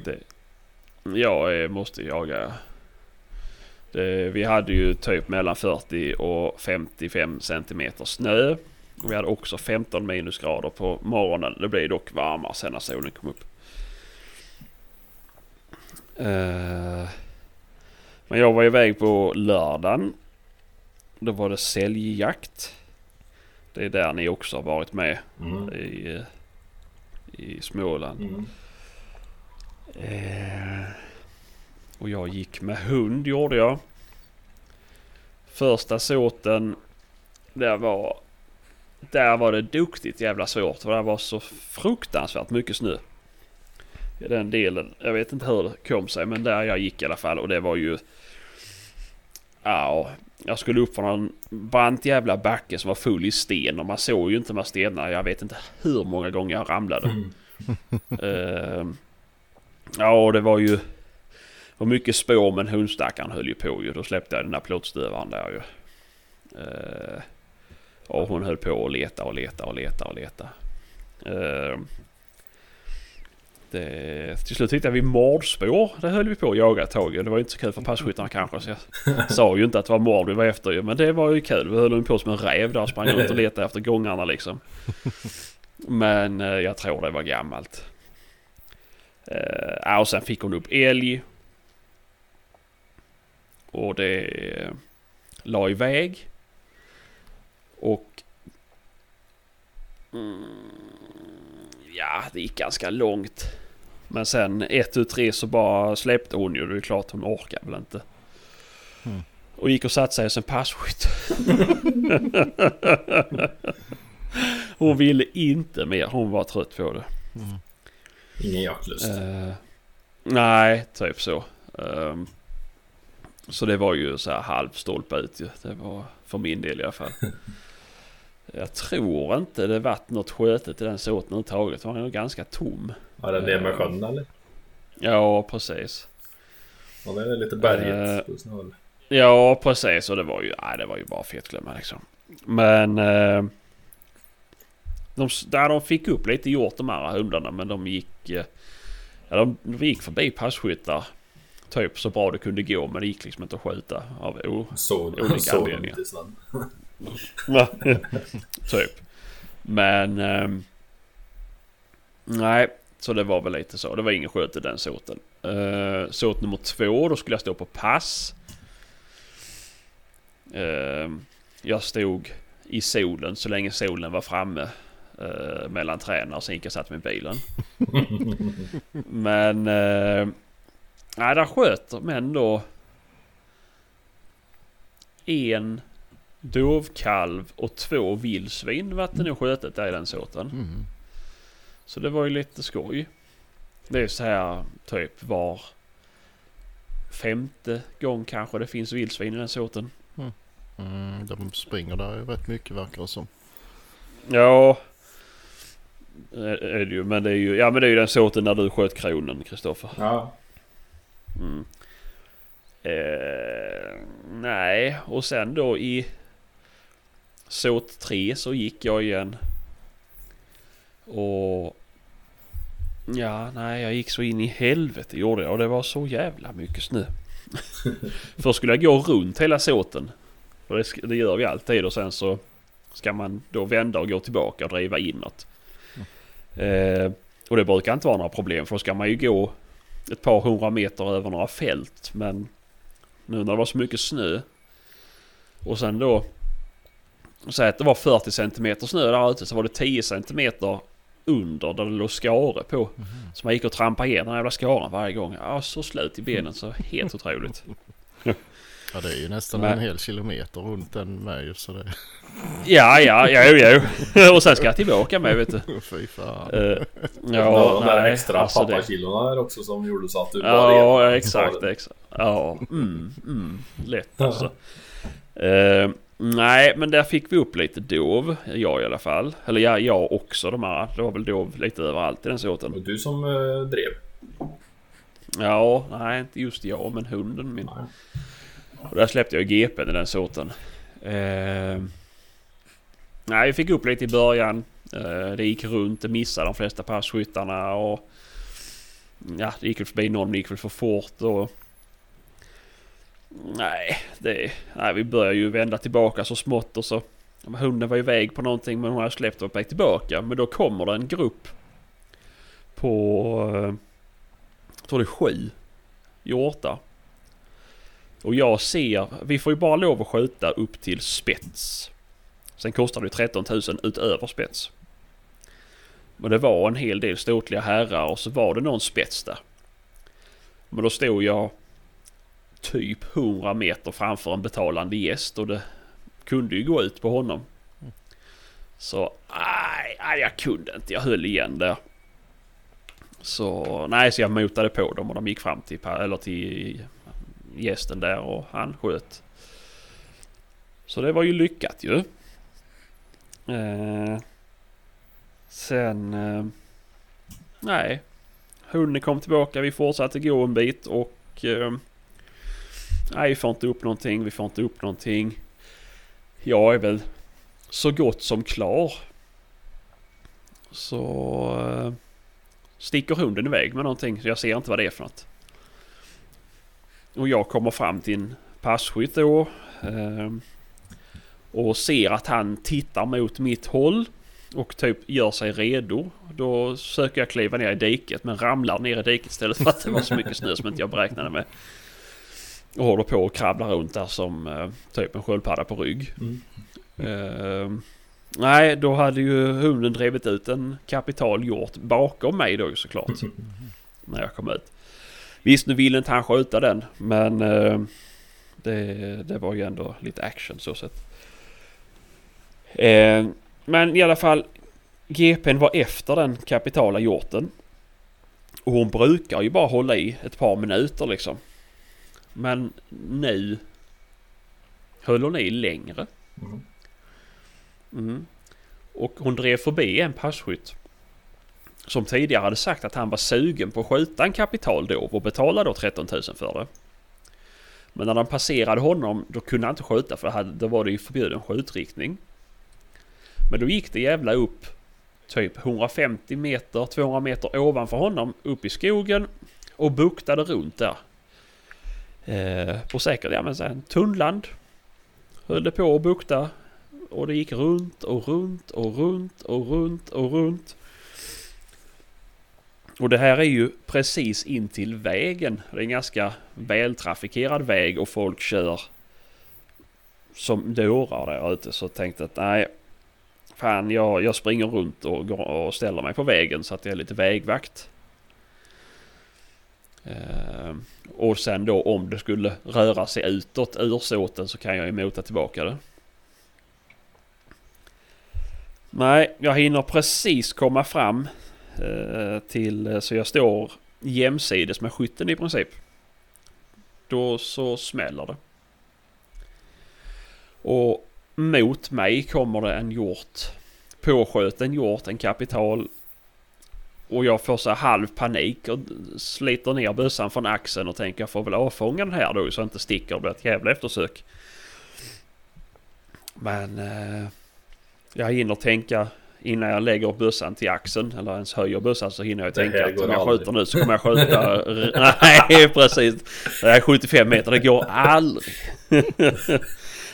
jag eh, måste jaga. Det, vi hade ju typ mellan 40 och 55 centimeter snö. Och vi hade också 15 minusgrader på morgonen. Det blev dock varmare sen när solen kom upp. Eh, men jag var iväg på lördagen. Då var det säljjakt. Det är där ni också har varit med Mm. i, eh, i Småland. Mm. Eh, och jag gick med hund gjorde jag. Första såten. Det var där var det duktigt jävla svårt för det var så fruktansvärt mycket snö. I den delen. Jag vet inte hur det kom sig men där jag gick i alla fall och det var ju... Ja, jag skulle upp för en brant jävla backe som var full i sten och man såg ju inte de här stenarna. Jag vet inte hur många gånger jag ramlade. uh, ja, och det var ju... Det var mycket spår men hundstackaren höll ju på ju. Då släppte jag den där plåtstövaren där ju. Uh, och hon höll på att leta och leta och leta och leta. Uh, det, till slut hittade vi mordspår. Det höll vi på att jaga ett tag. Det var inte så kul för passkyttarna kanske. Så jag sa ju inte att det var mord vi var efter ju. Men det var ju kul. Vi höll på som en räv där och sprang runt och letade efter gångarna liksom. Men eh, jag tror det var gammalt. Eh, och sen fick hon upp älg. Och det eh, la iväg. Och... Mm, ja, det gick ganska långt. Men sen ett ut tre så bara släppte hon ju. Det är klart hon orkar väl inte. Mm. Och gick och satte sig som passkytt. hon ville inte mer. Hon var trött på det. Mm. Ingen jaktlust? Uh, nej, typ så. Um, så det var ju så här halvstolpe ut ju. Det var för min del i alla fall. Jag tror inte det varit något skötet i den såten överhuvudtaget. Den var nog ganska tom. Var det det med sjön eller? Ja, precis. Ja, det är lite berget uh, Ja, precis. Och det var ju, nej, det var ju bara fetklämma liksom. Men... Uh, de, där de fick upp lite hjort de här hundarna men de gick... Uh, ja, de, de gick förbi passkyttar. Typ så bra det kunde gå men det gick liksom inte att skjuta av o, så, olika så anledningar. typ. Men... Um, nej, så det var väl lite så. Det var ingen sköt i den såten. Uh, såt nummer två, då skulle jag stå på pass. Uh, jag stod i solen så länge solen var framme. Uh, mellan träna och sen gick jag satt med bilen. Men... Uh, nej, där sköt de ändå... En dovkalv och två vildsvin vart det nog skötet där i den såten. Mm. Så det var ju lite skoj. Det är så här typ var femte gång kanske det finns vildsvin i den såten. Mm. Mm, de springer där ju rätt mycket verkar det som. Ja. Är det ju, men det är ju, ja men det är ju den såten när du sköt kronen Kristoffer. Ja. Mm. Eh, nej, och sen då i såt 3 så gick jag igen och... Ja, nej jag gick så in i helvete gjorde jag och det var så jävla mycket snö. Först skulle jag gå runt hela såten. Och det, det, gör vi alltid och sen så ska man då vända och gå tillbaka och driva inåt. Mm. Eh, och det brukar inte vara några problem för då ska man ju gå ett par hundra meter över några fält. Men nu när det var så mycket snö och sen då Säg att det var 40 cm snö där ute så var det 10 cm under där det låg skare på. Mm. Så man gick och trampade igenom den jävla skaren varje gång. Ja, så slut i benen så helt otroligt. Ja det är ju nästan Men... en hel kilometer runt den med så det... Ja, ja, jo, jo. Och sen ska jag tillbaka med vet du. Fy fan. Uh, ja, de där extra alltså pappakilona där också som gjorde så att du bara Ja, exakt, exakt. Ja, mm, mm, lätt alltså. Uh, Nej, men där fick vi upp lite dov. Jag i alla fall. Eller ja, jag också de här. Det var väl dov lite överallt i den såten. Och du som eh, drev? Ja, nej inte just jag men hunden min. Nej. Och där släppte jag GPn i den såten. Eh, nej, vi fick upp lite i början. Eh, det gick runt, det missade de flesta passkyttarna och... Ja, det gick väl förbi någon, det gick väl för fort och... Nej, det, nej, vi börjar ju vända tillbaka så smått och så... Hunden var iväg på någonting men hon har släppt och väg tillbaka. Men då kommer det en grupp på... Jag tror det är sju hjortar. Och jag ser, vi får ju bara lov att skjuta upp till spets. Sen kostar det 13 000 utöver spets. Men det var en hel del ståtliga herrar och så var det någon spets där. Men då stod jag typ 100 meter framför en betalande gäst och det kunde ju gå ut på honom. Så nej, jag kunde inte. Jag höll igen där. Så nej, så jag motade på dem och de gick fram till, eller till gästen där och han sköt. Så det var ju lyckat ju. Eh, sen... Eh, nej. Hunden kom tillbaka, vi fortsatte gå en bit och... Eh, nej, vi får inte upp någonting, vi får inte upp någonting. Jag är väl så gott som klar. Så... Eh, sticker hunden iväg med någonting, så jag ser inte vad det är för något. Och jag kommer fram till en passkytt då. Eh, och ser att han tittar mot mitt håll. Och typ gör sig redo. Då söker jag kliva ner i diket men ramlar ner i diket istället för att det var så mycket snö som inte jag beräknade med. Och håller på och krabblar runt där som eh, typ en sköldpadda på rygg. Mm. Uh, nej, då hade ju hunden drivit ut en kapital hjort bakom mig då såklart. När jag kom ut. Visst, nu ville inte han skjuta den, men uh, det, det var ju ändå lite action så sett. Uh, men i alla fall, GPn var efter den kapitala hjorten. Och hon brukar ju bara hålla i ett par minuter liksom. Men nu höll hon i längre. Mm. Mm. Och hon drev förbi en passkytt. Som tidigare hade sagt att han var sugen på att skjuta en kapital då och betala då 13 000 för det. Men när de passerade honom då kunde han inte skjuta för då var det ju förbjuden skjutriktning. Men då gick det jävla upp typ 150 meter, 200 meter ovanför honom upp i skogen och buktade runt där. Eh, på säkert, ja men en tunnland. Höll det på att bukta och det gick runt och runt och runt och runt och runt. Och det här är ju precis in till vägen. Det är en ganska vältrafikerad väg och folk kör som dårar där ute. Så jag tänkte att nej, fan jag, jag springer runt och, går och ställer mig på vägen så att jag är lite vägvakt. Eh, och sen då om det skulle röra sig utåt ur såten så kan jag ju mota tillbaka det. Nej, jag hinner precis komma fram eh, till eh, så jag står jämsides med skytten i princip. Då så smäller det. Och mot mig kommer det en hjort. Påskjuten hjort, en kapital. Och jag får så halv panik och sliter ner bössan från axeln och tänker jag får väl avfånga den här då så jag inte sticker och blir ett jävla eftersök. Men eh, jag hinner tänka innan jag lägger bössan till axeln eller ens höjer bössan så hinner jag tänka att om jag skjuter nu så kommer jag skjuta... Nej precis. Det är 75 meter, det går aldrig.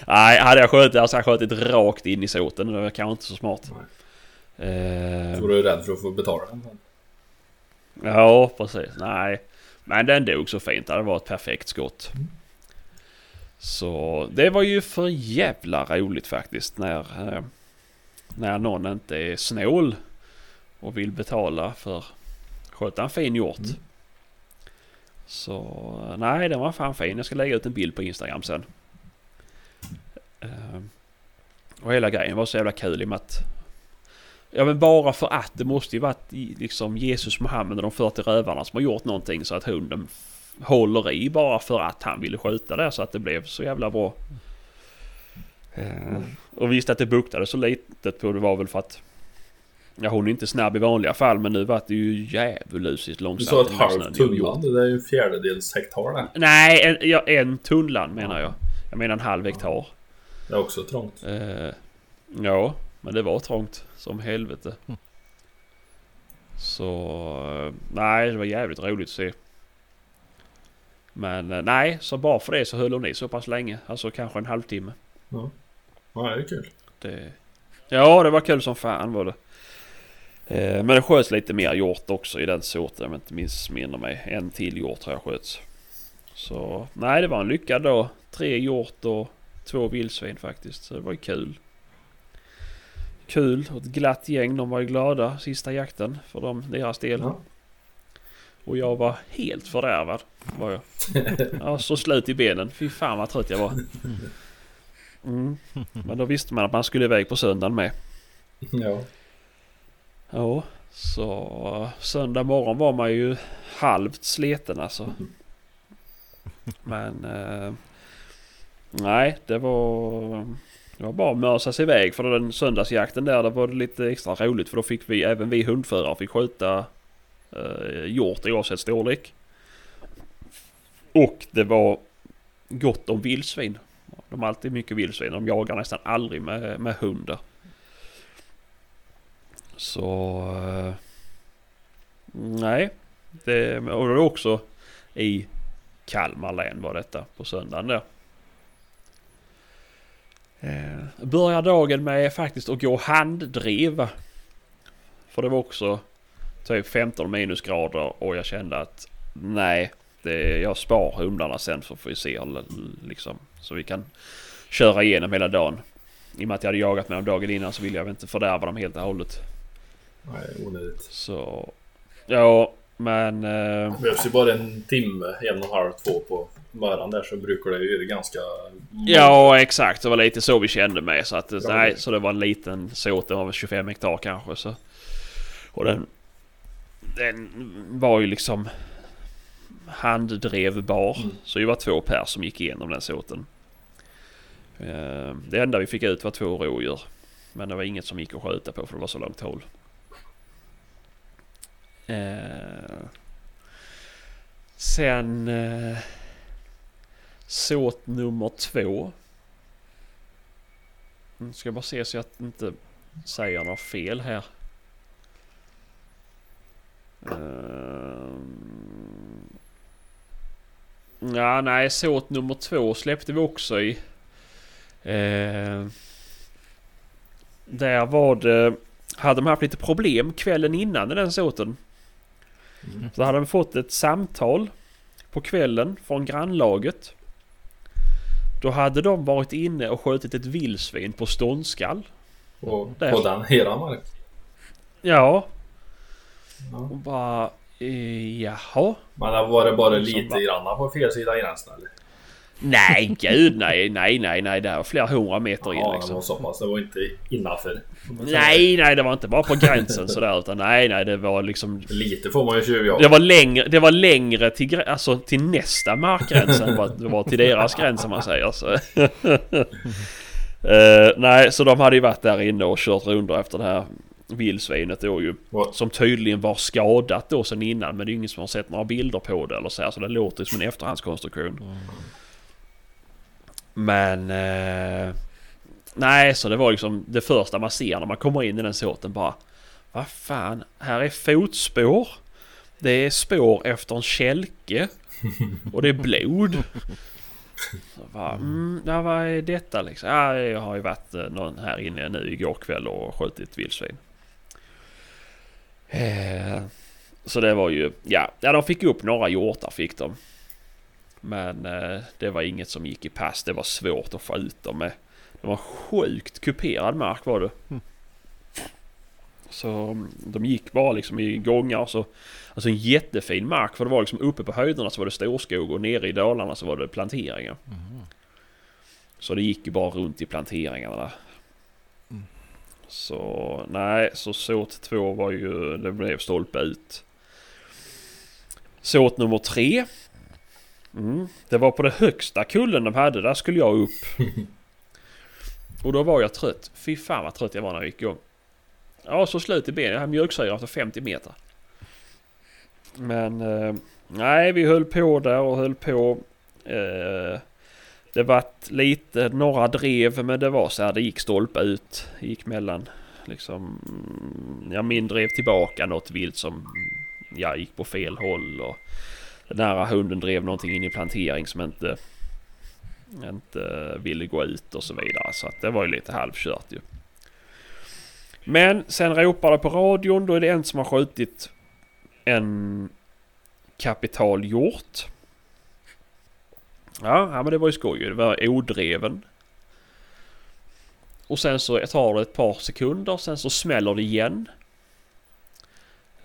Nej, hade jag skjutit alltså jag skjutit rakt in i soten. Det var kanske inte så smart. Eh, Tror du rädd för att få betala den? Ja, precis. Nej. Men den dog så fint. Det var ett perfekt skott. Mm. Så det var ju för jävla roligt faktiskt när, eh, när någon inte är snål och vill betala för sköta en fin hjort. Mm. Så nej, den var fan fin. Jag ska lägga ut en bild på Instagram sen. Uh, och hela grejen var så jävla kul i och med att... Ja men bara för att det måste ju varit liksom Jesus, Muhammed och de 40 rövarna som har gjort någonting så att hunden håller i bara för att han ville skjuta det så att det blev så jävla bra. Uh, och visst att det buktade så litet på det var väl för att Ja hon är inte snabb i vanliga fall men nu var det ju djävulusiskt långsamt. Du sa ett halvt tunnland, det är ju en fjärdedels hektar det. Nej, en, ja, en tunnland menar jag. Jag menar en halv hektar. Det är också trångt. Eh, ja, men det var trångt som helvete. Mm. Så eh, nej, det var jävligt roligt att se. Men eh, nej, så bara för det så höll hon i så pass länge. Alltså kanske en halvtimme. Ja, ja det är kul. Det... Ja, det var kul som fan var det. Eh, men det sköts lite mer hjort också i den sorten om jag inte missminner mig. En till hjort tror jag sköts. Så nej, det var en lyckad dag. Tre hjort och två vildsvin faktiskt. Så det var ju kul. Kul och ett glatt gäng. De var ju glada sista jakten för dem, deras del. Ja. Och jag var helt fördärvad. Var jag. jag så slut i benen. Fy fan vad trött jag var. Mm. Men då visste man att man skulle iväg på söndagen med. Ja. Ja, så söndag morgon var man ju halvt sliten alltså. Men eh, nej, det var, det var bara att mösa sig iväg för den söndagsjakten där. Det var lite extra roligt för då fick vi, även vi hundförare fick skjuta eh, hjort oavsett storlek. Och det var gott om vildsvin. De har alltid mycket vildsvin. De jagar nästan aldrig med, med hundar. Så... eh, nej. Det, och det var också i Kalmar län var detta på söndagen där. Eh, börjar dagen med faktiskt att gå handdriva. För det var också typ 15 minusgrader och jag kände att nej, det, jag spar hundarna sen så får vi se liksom. Så vi kan köra igenom hela dagen. I och med att jag hade jagat med dem dagen innan så ville jag väl inte fördärva dem helt och hållet. Nej, onödigt. Så... Ja, men... Eh, Det behövs ju bara en timme, en och en halv, två på morgonen där så brukar det ju ganska... ja, exakt. Det var lite så vi kände med. Så, att, Bra. nej, så det var en liten såt. Väl 25 hektar kanske. Så. Och den... Den var ju liksom handdrevbar. Mm. Så det var två pers som gick igenom den såten. Eh, Det enda vi fick ut var två rådjur. Men det var inget som gick att skjuta på för det var så långt håll. Eh, sen... Eh, såt nummer två. Nu ska jag bara se så jag inte säger något fel här. Ehm. Ja, nej, såt nummer två släppte vi också i. Eh, där var det... Hade de haft lite problem kvällen innan i den såten. Mm. Så hade de fått ett samtal på kvällen från grannlaget. Då hade de varit inne och skjutit ett vildsvin på ståndskall. Och på den, hela mark. Ja, Ja. och bara... Eh, jaha? Men var det bara lite bara- grann på fel sida gränsen eller? Nej, gud nej, nej, nej, nej. Det var flera hundra meter in Ja, det liksom. var så pass. Det var inte innanför. Nej, nej, det var inte bara på gränsen sådär utan nej, nej, det var liksom... Lite får man ju tjuvjaga. Det var längre, det var längre till, alltså, till nästa markgräns än vad det var till deras gräns om man säger så. Eh, nej, så de hade ju varit där inne och kört rundor efter det här vildsvinet då ju. Vad- Som tydligen var skadat då sen innan men det är ingen som har sett några bilder på det eller så här, så det låter som en efterhandskonstruktion. Men... Eh, nej, så det var liksom det första man ser när man kommer in i den såten bara... Vad fan, här är fotspår. Det är spår efter en kälke. Och det är blod. Så bara, mm, ja, vad är detta liksom? Ja, jag har ju varit eh, någon här inne nu igår kväll och skjutit vildsvin. Eh, så det var ju, ja, ja de fick upp några hjortar fick de. Men eh, det var inget som gick i pass. Det var svårt att få ut dem med. Det var sjukt kuperad mark var det. Mm. Så mm, de gick bara liksom i gångar så. Alltså en jättefin mark för det var liksom uppe på höjderna så var det storskog och nere i dalarna så var det planteringar. Mhm. Så det gick ju bara runt i planteringarna där. Mm. Så nej, så såt två var ju, det blev stolpe ut. Såt nummer tre. Mm, det var på det högsta kullen de hade, där skulle jag upp. Och då var jag trött. Fy fan vad trött jag var när jag gick igång. Ja, så slut i benen. Jag hade mjölksyra efter 50 meter. Men eh, nej, vi höll på där och höll på. Eh, det vart lite, några drev men det var så här, det gick stolpe ut. Gick mellan liksom, mm, ja min drev tillbaka något vilt som, ja gick på fel håll och den här hunden drev någonting in i plantering som inte, inte ville gå ut och så vidare. Så att det var ju lite halvkört ju. Men sen ropar det på radion, då är det en som har skjutit en kapitalhjort. Ja, ja, men det var ju skoj ju. Det var odreven. Och sen så tar det ett par sekunder, sen så smäller det igen.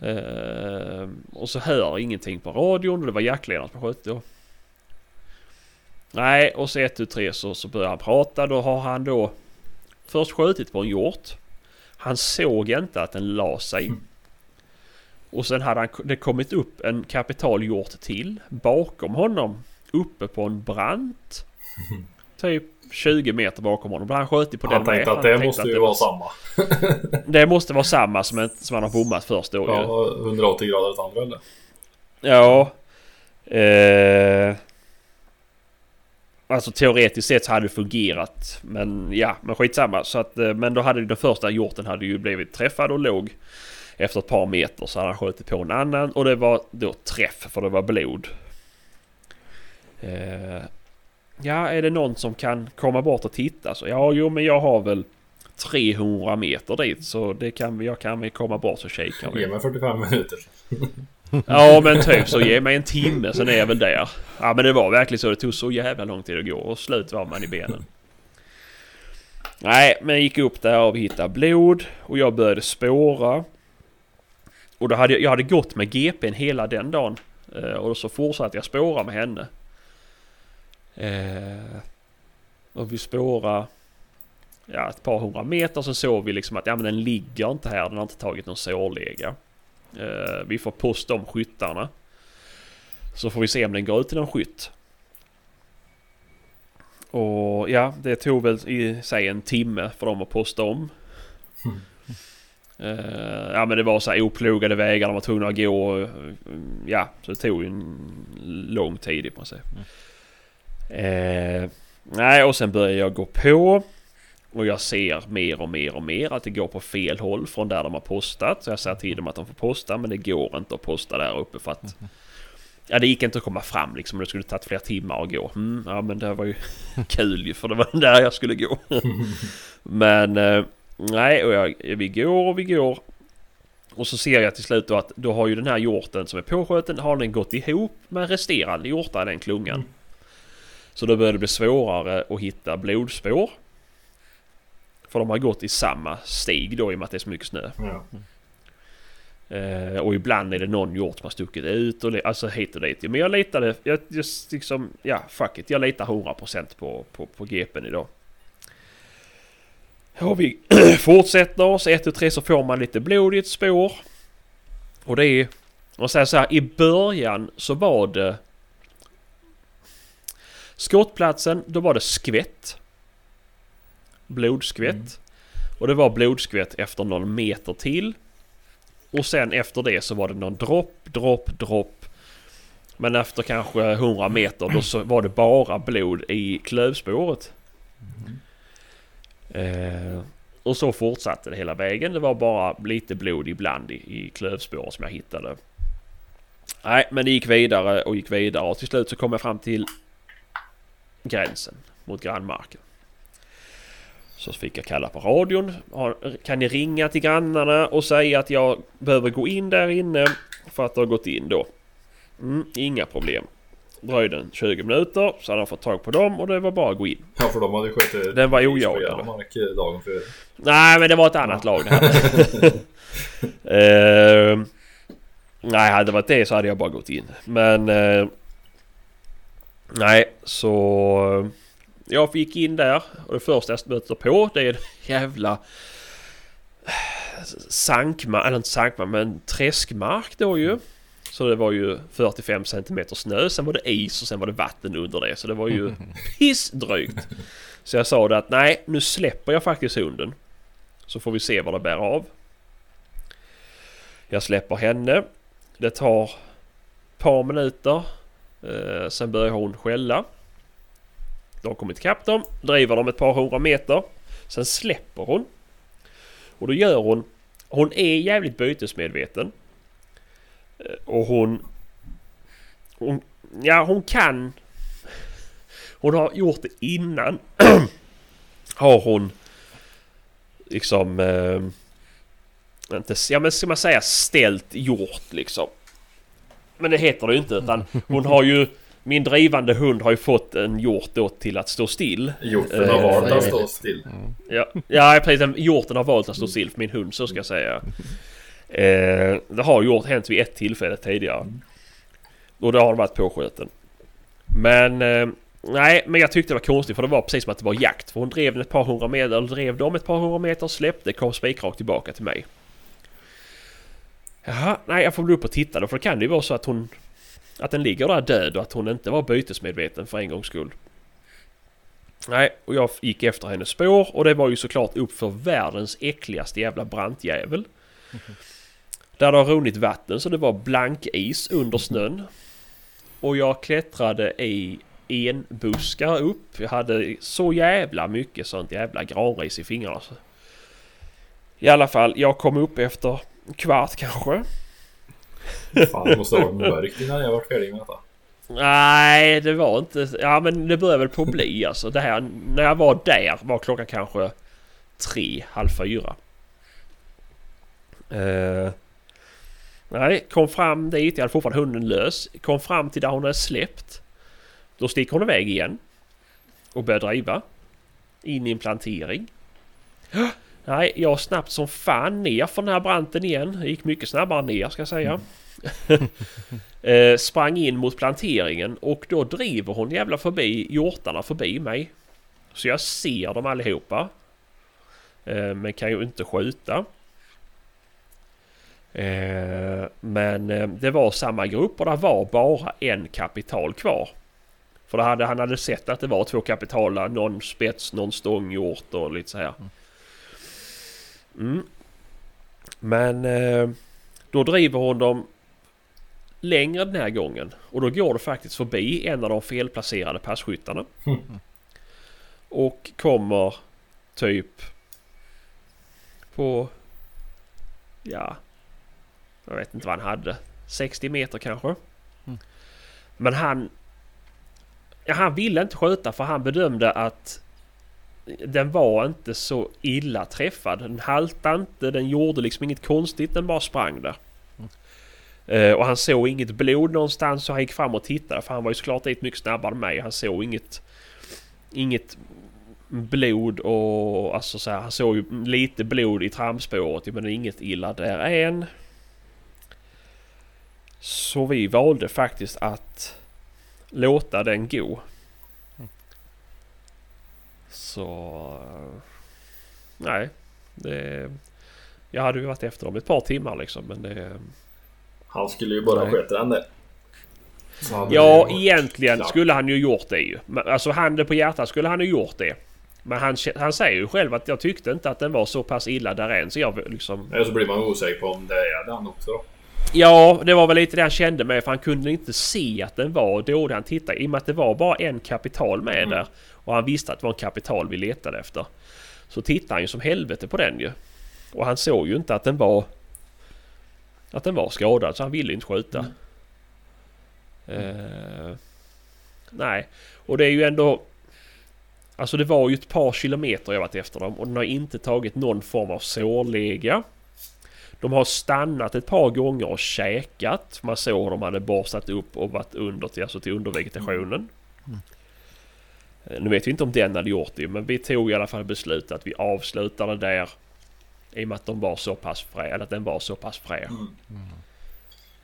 Eh, och så hör ingenting på radion och det var jaktledaren som sköt då. Nej, och så ett, tre så, så börjar han prata. Då har han då först skjutit på en hjort. Han såg inte att den la sig. Och sen hade han, det kommit upp en kapitalhjort till bakom honom. Uppe på en brant. Typ 20 meter bakom honom. Han sköt på Han den tänkte med. att det tänkte måste att ju vara var- samma. Det måste vara samma som, som han har bommat först då ju. Ja, 180 grader åt andra eller? Ja. Eh, alltså teoretiskt sett så hade det fungerat. Men ja, men skitsamma. Så att, eh, men då hade ju den första hjorten hade ju blivit träffad och låg efter ett par meter så hade han skjutit på en annan och det var då träff för det var blod. Eh, ja, är det någon som kan komma bort och titta så ja, jo men jag har väl 300 meter dit så det kan, jag kan väl komma bort och kika. Ge mig 45 minuter. Ja men typ så ge mig en timme sen är jag väl där. Ja men det var verkligen så. Det tog så jävla lång tid att gå och slut var man i benen. Nej men jag gick upp där och hittade blod och jag började spåra. Och då hade jag, jag hade gått med GPn hela den dagen. Eh, Och så fortsatte jag spåra med henne. Eh, och vi spårade ja, ett par hundra meter så såg vi liksom att ja, men den ligger inte här. Den har inte tagit någon sårlega. Eh, vi får posta om skyttarna. Så får vi se om den går ut till någon skytt. Och ja, det tog väl i sig en timme för dem att posta om. Eh, ja men det var så här oplogade vägar, de var tvungna att gå. eh, ja, så det tog ju en lång tid i princip. Eh, nej, och sen började jag gå på. Och jag ser mer och mer och mer att det går på fel håll från där de har postat. Så jag säger till dem att de får posta men det går inte att posta där uppe för att Ja det gick inte att komma fram liksom. Det skulle tagit flera timmar att gå. Mm, ja men det var ju kul ju för det var där jag skulle gå. men eh, nej och jag, vi går och vi går. Och så ser jag till slut då att då har ju den här hjorten som är påskjuten har den gått ihop med resterande hjortar i den klungan. Så då börjar det bli svårare att hitta blodspår. För de har gått i samma stig då i och med att det är så mycket snö. Ja. Eh, och ibland är det någon hjort som har stuckit ut och alltså hit och dit. Men jag litade, jag just liksom, ja fuck it. Jag litar 100% på, på, på GPn idag. Ja, vi fortsätter oss. 1 och 3 så får man lite blod i ett spår. Och det är, man säger så här, i början så var det Skottplatsen, då var det skvätt. Blodskvätt. Mm. Och det var blodskvätt efter någon meter till. Och sen efter det så var det någon dropp, dropp, dropp. Men efter kanske 100 meter då så var det bara blod i klövspåret. Eh, och så fortsatte det hela vägen. Det var bara lite blod ibland i, i klövspåret som jag hittade. Nej, men det gick vidare och gick vidare och till slut så kom jag fram till gränsen mot grannmarken. Så fick jag kalla på radion. Kan ni ringa till grannarna och säga att jag behöver gå in där inne för att det har gått in då? Mm, inga problem. Dröjde en 20 minuter så hade han fått tag på dem och det var bara att gå in. ja, för de hade ju skjutit... Den var ojagad. Järnmark dagen före. Nej men det var ett annat lag det här. Eh, nej hade det varit det så hade jag bara gått in. Men... eh, nej så... Jag gick in där och det första jag stöter på det är en jävla... Sankmark, eller inte sankmark men träskmark då ju. Så det var ju 45 cm snö, sen var det is och sen var det vatten under det. Så det var ju pissdrygt. Så jag sa det att nej, nu släpper jag faktiskt hunden. Så får vi se vad det bär av. Jag släpper henne. Det tar ett par minuter. Eh, sen börjar hon skälla. De har kommit ikapp dem. Driver dem ett par hundra meter. Sen släpper hon. Och då gör hon... Hon är jävligt bytesmedveten. Eh, och hon... Hon... Ja, hon kan... Hon har gjort det innan. har hon liksom... Eh, inte, ja men ska man säga ställt gjort liksom. Men det heter det ju inte utan hon har ju... Min drivande hund har ju fått en hjort då till att stå still. Hjorten har Eh, valt att nej. stå still. Ja, ja precis. Hjorten har valt att stå still för min hund så ska jag säga. Eh, det har gjort hänt vid ett tillfälle tidigare. Och då har den varit påskjuten. Men eh, Nej, men jag tyckte det var konstigt för det var precis som att det var jakt. För hon drev ett par hundra meter, eller drev dem ett par hundra meter, släppte, kom spikrakt tillbaka till mig. Jaha, nej jag får bli upp och titta då för det kan ju vara så att hon... Att den ligger där död och att hon inte var bytesmedveten för en gångs skull. Nej, och jag gick efter hennes spår och det var ju såklart upp för världens äckligaste jävla brantjävel. Där det har runnit vatten så det var blank is under snön. Och jag klättrade i enbuskar upp. Jag hade så jävla mycket sånt jävla granris i fingrarna. I alla fall, jag kom upp efter en kvart kanske. Fan, det måste ha varit mörkt innan jag var färdig med detta. Nej, det var inte... Ja, men det började väl på att bli alltså. Det här, när jag var där var klockan kanske tre, halv fyra. Uh, nej, kom fram dit. Jag hade fortfarande hunden lös. Kom fram till där hon hade släppt. Då sticker hon iväg igen. Och börjar driva. In i en plantering. Nej, jag snabbt som fan ner för den här branten igen. Det gick mycket snabbare ner ska jag säga. eh, sprang in mot planteringen och då driver hon jävla förbi hjortarna förbi mig. Så jag ser dem allihopa. Eh, men kan ju inte skjuta. Eh, men eh, det var samma grupp och det var bara en kapital kvar. För hade, han hade sett att det var två kapitala, någon spets, någon stånghjort och lite så här. Mm. Men eh, då driver hon dem längre den här gången. Och då går det faktiskt förbi en av de felplacerade passkyttarna. Mm. Och kommer typ på... Ja... Jag vet inte vad han hade. 60 meter kanske. Mm. Men han... Ja, han ville inte skjuta för han bedömde att den var inte så illa träffad. Den haltade inte, den gjorde liksom inget konstigt, den bara sprang där. Eh, och han såg inget blod någonstans så han gick fram och tittade för han var ju såklart dit mycket snabbare än mig. Han såg inget... Inget blod och alltså så här, han såg ju lite blod i trampspåret men inget illa där än. Så vi valde faktiskt att låta den gå. Så... Nej. Det... Jag hade ju varit efter dem ett par timmar liksom men det... Han skulle ju bara sköta den där. Ja, egentligen klart. skulle han ju gjort det ju. Alltså handen på hjärtat skulle han ju gjort det. Men han, han säger ju själv att jag tyckte inte att den var så pass illa där än så jag liksom... Eller så blir man osäker på om det är den också då. Ja, det var väl lite det han kände med för han kunde inte se att den var dålig. Han tittade i och med att det var bara en kapital med Mm. där. Och han visste att det var en kapital vi letade efter. Så tittade han ju som helvete på den ju. Och han såg ju inte att den var... Att den var skadad så han ville inte skjuta. Eh, nej, och det är ju ändå... Alltså det var ju ett par kilometer jag varit efter dem och den har inte tagit någon form av sårlega. De har stannat ett par gånger och käkat. Man såg hur de hade borstat upp och varit under till, alltså till undervegetationen. Eh, Nu vet vi inte om den hade gjort det men vi tog i alla fall beslut att vi avslutade där. I och med att de var så pass frä, eller att den var så pass fräsch.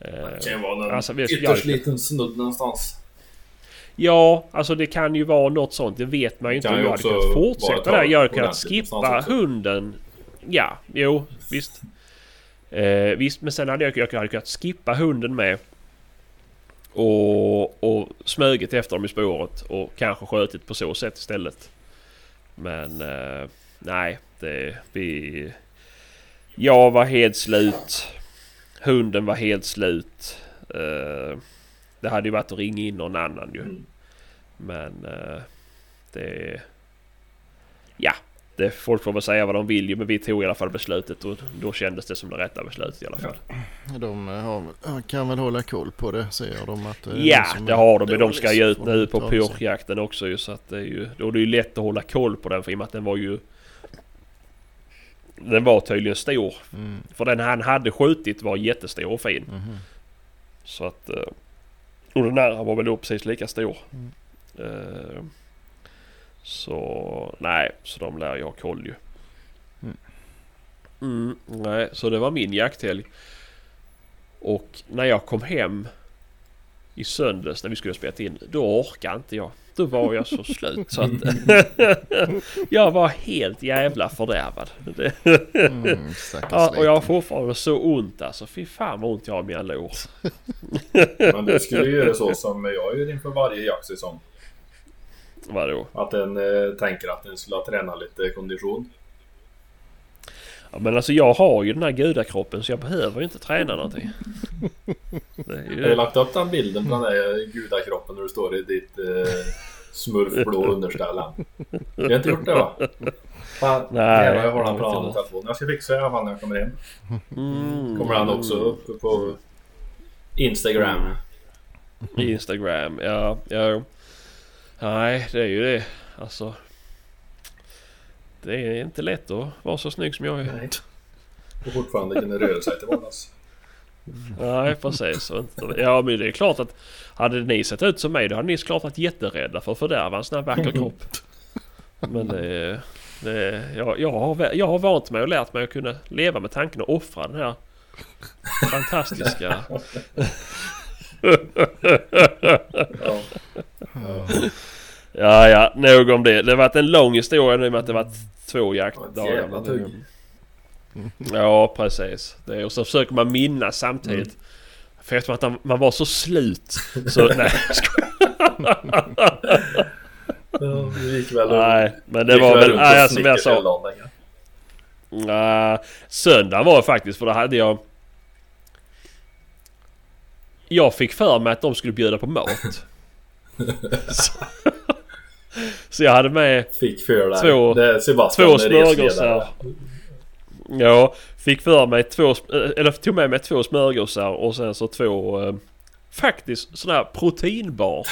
Eh, Det kan ju vara någon Alltså, ytterst jag- liten snudd någonstans. Ja, alltså det kan ju vara något sånt. Det vet man ju inte jag hade kunnat fortsätta där. Jag hade kunnat skippa hunden. Ja, jo, visst. Eh, visst, men sen hade jag, jag hade kunnat skippa hunden med. Och, och smugit efter dem i spåret och kanske skjutit på så sätt istället. Men eh, nej, det... Vi... Jag var helt slut. Hunden var helt slut. Eh, det hade ju varit att ringa in någon annan ju. Mm. Men eh, det... Ja, det, folk får väl säga vad de vill ju men vi tog i alla fall beslutet och då kändes det som det rätta beslutet i alla fall. De eh, har, kan väl hålla koll på det. Ser de att det är Ja, någon som det har de men de ska ju ut nu på pyrschjakten också ju så att det är ju... Då är det ju lätt att hålla koll på den för i och med att den var ju... Den var tydligen stor. Mm, För den han hade skjutit var jättestor och fin. mhm. Så att... eh, Och den här var väl då precis lika stor. Mm. Eh, Så nej, så de lär ju ha koll ju. Mm. Mm, nej, så det var min jakthelg. Och när jag kom hem i söndags när vi skulle spela in. Då orkade inte jag. Då var jag så slut så att jag var helt jävla fördärvad. Mm, Ja, och jag har fortfarande så ont alltså. Fy fan vad ont jag har i mina lår. Men du skulle ju göra så som jag gör inför varje jaktsäsong. Vadå? Att en eh, tänker att den skulle ha tränat lite kondition. Ja, men alltså jag har ju den här gudakroppen så jag behöver ju inte träna någonting. Det är ju Jag har det. lagt upp den bilden på den där gudakroppen när du står i ditt eh, smurfblå underställ. Du har inte gjort det va? Fan, Nej, jag har den på telefonen. Jag ska fixa det när jag kommer hem. Mm. Kommer den också upp på Instagram. Instagram, ja, ja. Nej, det är ju det. Alltså. Det är inte lätt att vara så snygg som jag är. Nej. Och fortfarande kunna röra sig till vardags. Nej, precis. Och Ja, men det är klart att hade ni sett ut som mig då hade ni såklart varit jätterädda för att fördärva en sån här vacker kropp. Men det, det, jag, jag, har, jag har vant mig och lärt mig att kunna leva med tanken att offra den här fantastiska... Ja. Ja, ja, nog om det. Det har varit en lång historia nu med att det varit två Ja, jaktdagar. det- Ja, precis. Det, och så försöker man minnas samtidigt. För eftersom att man, man var så slut. Så nej, jag skojar. Ja, det gick väl nej. Men det gick var väl... Nej, som jag sa. Nej, söndag var faktiskt för då hade jag... Jag fick för mig att de skulle bjuda på mat. så, så jag hade med Fick för dig. Två- Det två smörgåsar. Ja, fick för mig två... sm- Eller tog med mig två smörgåsar och sen så två... Eh, faktiskt sådana här proteinbars.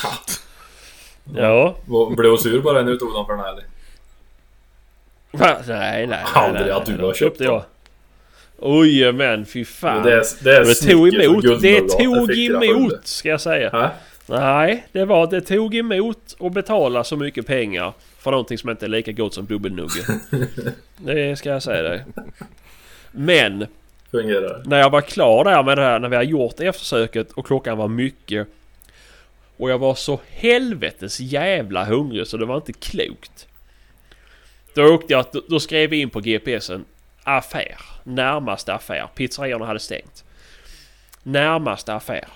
Ja. Blev hon sur bara när du tog dem för den här eller? Va? Nej, nej, nej. Aldrig nej, att du har köpt jag. Oj men fy fan. Det det är det tog emot. Det tog jag emot ska jag säga. Hä? Nej, det var det tog emot att betala så mycket pengar för någonting som inte är lika gott som dubbelnugge. det ska jag säga dig. Men Fungerar. när jag var klar där med det här, när vi har gjort eftersöket och klockan var mycket. Och jag var så helvetes jävla hungrig så det var inte klokt. Då åkte jag, då- då skrev vi in på GPSen affär. Närmaste affär. Pizzeriorna hade stängt. Närmaste affär.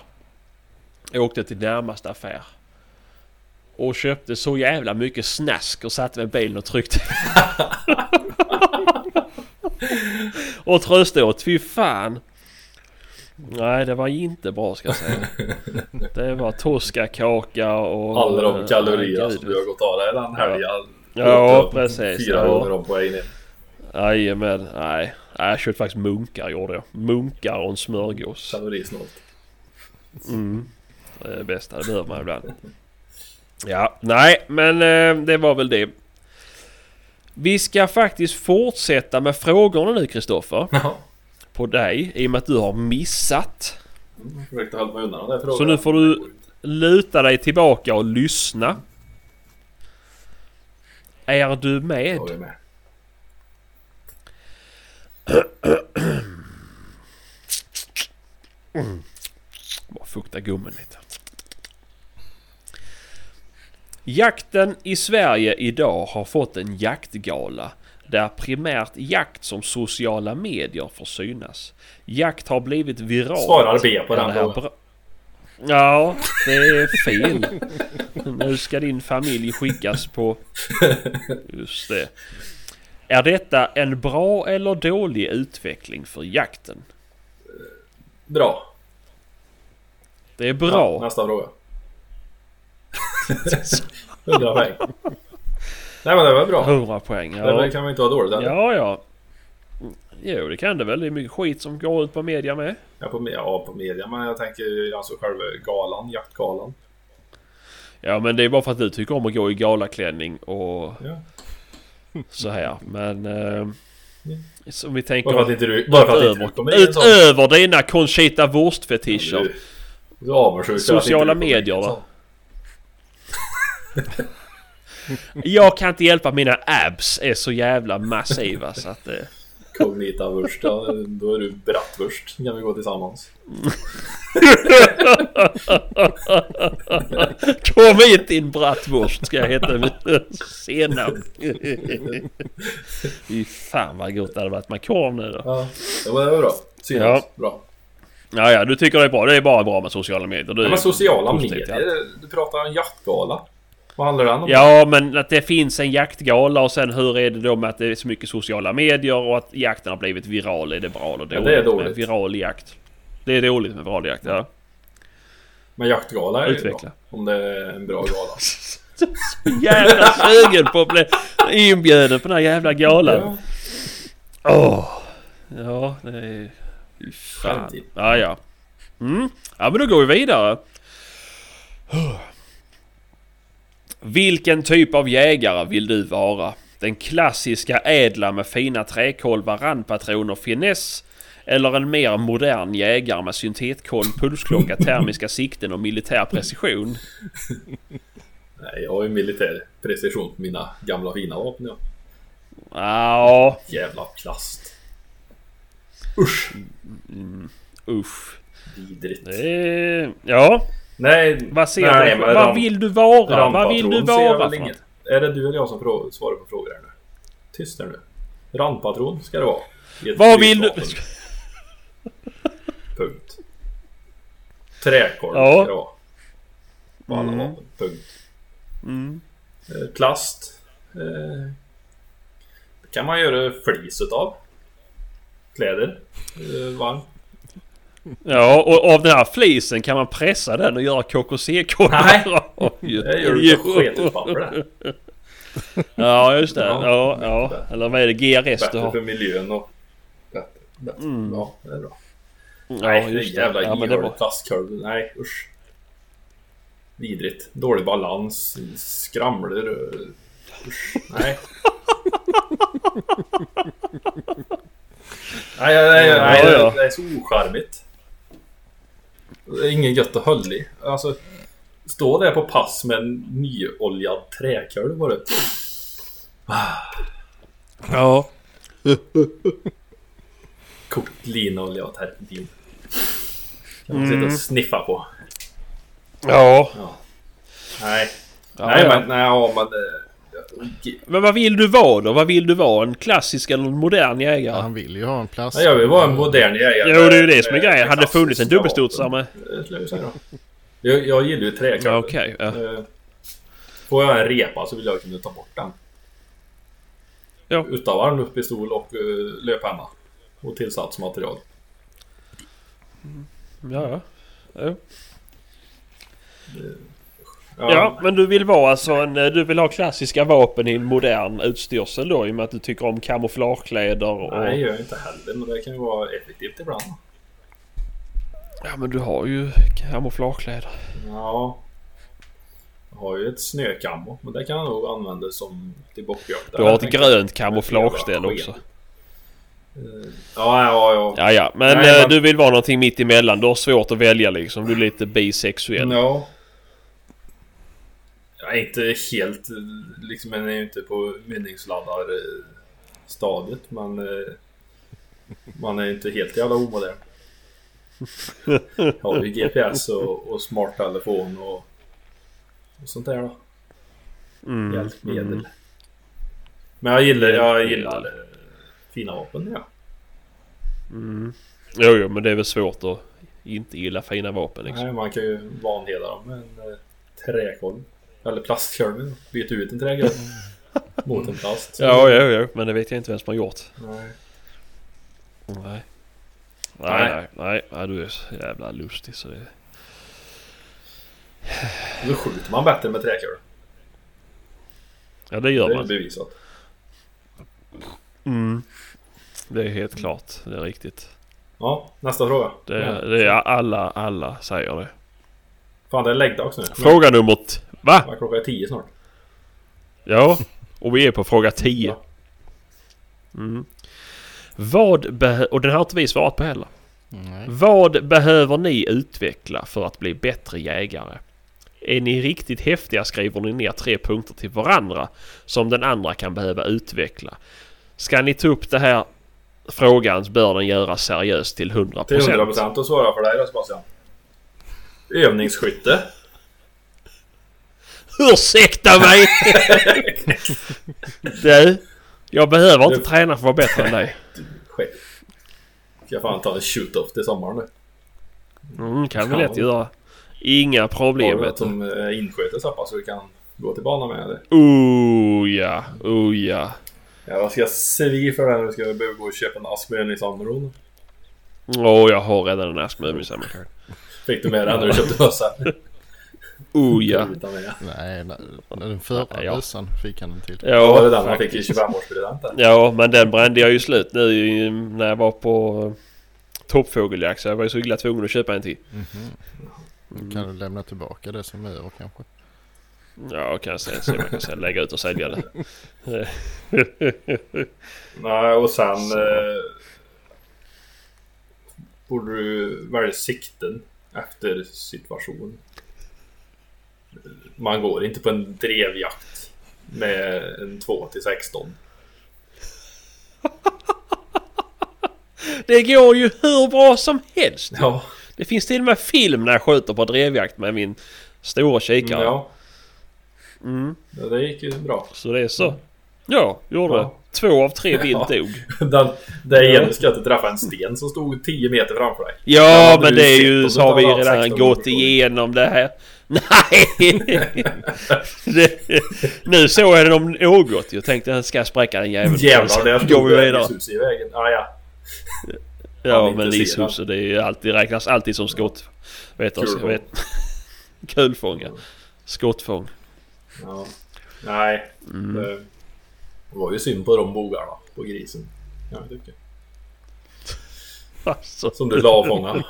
Jag åkte till närmaste affär. Och köpte så jävla mycket snask och satte mig i bilen och tryckte. och tröstade åt. Fy fan. Nej det var inte bra ska jag säga. Det var toskakaka och... Alla de kalorier som du har gått av dig den helgen. Ja precis. Fyra Ja. vägen in. Jajamän. Nej. Nej jag köpte faktiskt munkar gjorde jag. Munkar och en smörgås. Kalorisnålt. Mm. Det är det bästa. Det behöver man ibland. Ja, nej men eh, det var väl det. Vi ska faktiskt fortsätta med frågorna nu Kristoffer. På dig i och med att du har missat. Jag försökte hålla mig undan den där frågan. Så nu får du- Luta dig tillbaka och lyssna. Är du med? Jag är med. Bara fukta gummen lite. Jakten i Sverige idag har fått en jaktgala där primärt jakt som sociala medier får synas. Jakt har blivit viralt. Svarar B på den bra- Ja, det är fel. nu ska din familj skickas på... Just det. Är detta en bra eller dålig utveckling för jakten? Bra. Det är Ja, bra. nästa fråga. 100 poäng. Nej men det var bra. 100 poäng. Det Ja, kan väl inte vara dåligt eller? ja. ja. Jo, det kan det väl. Det är mycket skit som går ut på media med. Ja, på, ja, på media. Men jag tänker alltså själva galan, jaktgalan. Ja, men det är bara för att du tycker om att gå i galaklänning och Ja. Så här. Men... Eh, som vi tänker... Bara för att inte du, bara för att inte du utöver dina Conchita Wurst-fetischer. Du- är avundsjuk Sociala medier sån. Jag kan inte hjälpa att mina abs är så jävla massiva så att det... Kognita vurst, ja, då är du bratwurst. Kan vi gå tillsammans. Kom hit din bratwurst ska jag heta med senap. Fy fan vad gott det hade varit med korv nu då. Ja, det var, bra. Synas. Ja. Bra. Ja, ja, du tycker det är bra. Det är bara bra med sociala medier. Du Ja, är men sociala medier, du pratar om jaktgala. Vad handlar den om? Ja, men att det finns en jaktgala och sen hur är det då med att det är så mycket sociala medier och att jakten har blivit viral? Är det bra eller Ja, dåligt, det är med dåligt. viral jakt? Det är dåligt med viral jakt, ja. Men jaktgala är ju Utveckla. bra. Om det är en bra gala. Så jävla sugen på att bli inbjuden på den här jävla galan. Ja. Åh! Ja, det är... Fan. Ja, ja. Mm. Ja, men då går vi vidare. Vilken typ av jägare vill du vara? Den klassiska ädla med fina träkolvar, randpatroner, finess? Eller en mer modern jägare med syntetkolv, pulsklocka, termiska sikten och militär precision? Nej, jag har ju militär precision på mina gamla fina vapen ja. Ja, Jävla plast. Usch! usch. Vidrigt. Är... Ja, Nej, vad ser nej, du? men Vad ram- vill du vara? Vad vill du vara? Är det du eller jag som svarar på frågor här nu? Tyst nu. Randpatron ska det vara. Vad vill du... Punkt. Träkolv Ja. ska det vara. På alla Mm. vapen. Punkt. Mm. Eh, Plast. Eh, det kan man göra flis utav. Kläder. Eh, varmt. Ja, och av den här flisen kan man pressa den och göra KKC-kolvar. Nej. Det gör du sketuspapper det. Ja, just det. Ja. Ja, ja. Eller vad är det? GRS du Bättre har? för miljön och... Bättre. bättre. Mm. Ja, det är bra. Ja, Nej, det just det. jävla Ja, det var... plastkolv. Nej, usch. Vidrigt. Dålig balans. Skramlar. Usch. Nej. nej, nej, nej, nej ja. det är så ocharmigt. Det är inget gött att hålla i. Alltså, stå där på pass med en nyoljad träkolv bara. Ja. Kokt linolja och terpentin. Kan man sitta och sniffa på. Ja. Ja. Nej. ja, nej, ja. men... Nej, ja, men... eh, Men vad vill du vara då? Vad vill du vara? En klassisk eller en modern Ja, jägare? han vill ju ha en plast. Nej, jag vill vara en modern jägare. Jo, det är ju det som är grejen. Hade det funnits en klassiska dubbelstudsare med... jag. Jag, jag gillar ju. Ja, okej. ja. Eh, Får jag en repa så vill jag kunna ta bort den. Ja. Utav armluftpistol och uh, löppenna. Och tillsatsmaterial. Ja, ja. Jo. Ja, Ja, men du vill vara alltså en... Du vill ha klassiska vapen i en modern utstyrsel då i och med att du tycker om kamouflagekläder och... Nej, gör jag inte heller. Men det kan ju vara effektivt ibland. Ja, men du har ju kamouflagekläder. Ja. Jag har ju ett snökammo. Men det kan jag nog använda som till bockjakt. Du har ett grönt kamouflageställ också. Eh, Ja, ja, ja. Ja, ja. Men Nej, eh, men- du vill vara någonting mitt emellan. Du har svårt att välja liksom. Du är lite bisexuell. Ja. Jag är inte helt... Liksom, jag är ju inte på meningsladdar eh, stadiet men... eh, Man är inte helt jävla omodern. Jag har ju GPS och, och smarttelefon och, och sånt där då. Mm, Hjälpmedel. mm. Men jag gillar, jag gillar eh, fina vapen ja. Mm. Jo, jo, men det är väl svårt att inte gilla fina vapen liksom. Nej, man kan ju vanheda dem med en eh, träkolv. Eller plastkolv. Byta ut en träkolv mot en plast. Ja, jo, jo, men det vet jag inte vem som har gjort. Nej. Nej. Nej, Nej. nej, nej, du är så jävla lustig så det... Då skjuter man bättre med träkolv. Ja, det gör Det är man. bevisat. Mm. Det är helt klart, det är riktigt. Ja, nästa fråga. Det, Ja. det är alla, alla säger det. Fan, det är läggdags nu. Fråga nummer... Va? Ja, Klockan är tio snart. Ja, och vi är på fråga 10. Ja. Mm. Vad behö- Och den har inte vi svarat på heller. Nej. Vad behöver ni utveckla för att bli bättre jägare? Är ni riktigt häftiga skriver ni ner tre punkter till varandra som den andra kan behöva utveckla. Ska ni ta upp det här frågan bör den göras seriöst till 100%. Till 100% att svara för dig då Sebastian. Övningsskytte. Ursäkta mig! du, jag behöver inte träna för att vara bättre än dig. Själv. Ska fan ta en shoot-off till sommaren nu. Mm, kan vi lätt göra. Inga problem något som är insköter så pass så vi kan gå till banan med det? Oh ja, oh ja. Vad ska jag svi för här nu? Ska jag behöva gå och köpa en ask med en i Sandron? Åh, jag har redan en ask med mig. Fick du med den när du köpte bössan? Oh ja. Nej, nej, den förra Ja. bössan fick han den till. Ja, var det Ja, den man fick i faktiskt. 25-årspresent där? Ja, men den brände jag ju slut nu när jag var på uh, toppfågeljakt. Så jag var ju så illa tvungen att köpa en till. Mhm. Kan du lämna tillbaka det som är över kanske? Ja, kan jag säga. Se om jag kan säga, lägga ut och sälja det. Nej, och sen... Eh, borde du välja sikten efter situation. Man går inte på en drevjakt med en 2 till 16. Det går ju hur bra som helst. Ja, Det finns till och med film när jag skjuter på drevjakt med min stora kikare. ja. Mm, ja det gick ju bra. så det är så. Ja, gjorde Ja. det. Två av tre vilt Ja. dog. Den, det ena ska inte träffa en sten som stod 10 meter framför dig. Ja, men det är ju så har vi redan 16 gått igenom det här. Nej! det, nu såg jag den om något. Jag tänkte jag ska spräcka den jäveln. Jävlar, där stod vi lishus i vägen. Ah, ja. Ja, men lishus det är ju alltid, räknas alltid som skott. Vet du, jag Kulfång. vet. Kulfånga. Skottfång. ja. Nej, Mm. det var ju synd på de bogarna på grisen. Jag tycker. Alltså. Som du la och fångade.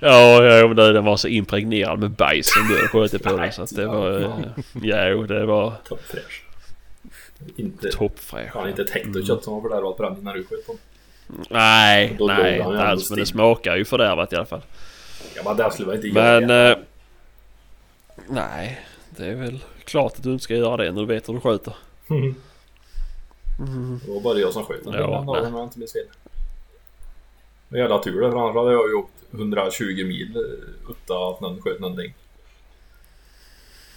Ja, ja men den var så impregnerad med bajs som du sköt på den så att det var... Ja, jo, det var Toppfräsch. Inte, toppfräsch. fan inte ett hekto kött som var fördärvat bränd när du sköt på den. Nej, nej, inte alls. Men det smakar ju fördärvat i alla fall. Ja men det skulle man inte Men... göra. Eh, nej, det är väl klart att du inte ska göra det när du vet hur du skjuter. Det var bara jag som sköt den Ja, den dagen om jag inte minns fel. Det jävla tur det, för annars hade jag ju åkt 120 mil utan att någon sköt någonting.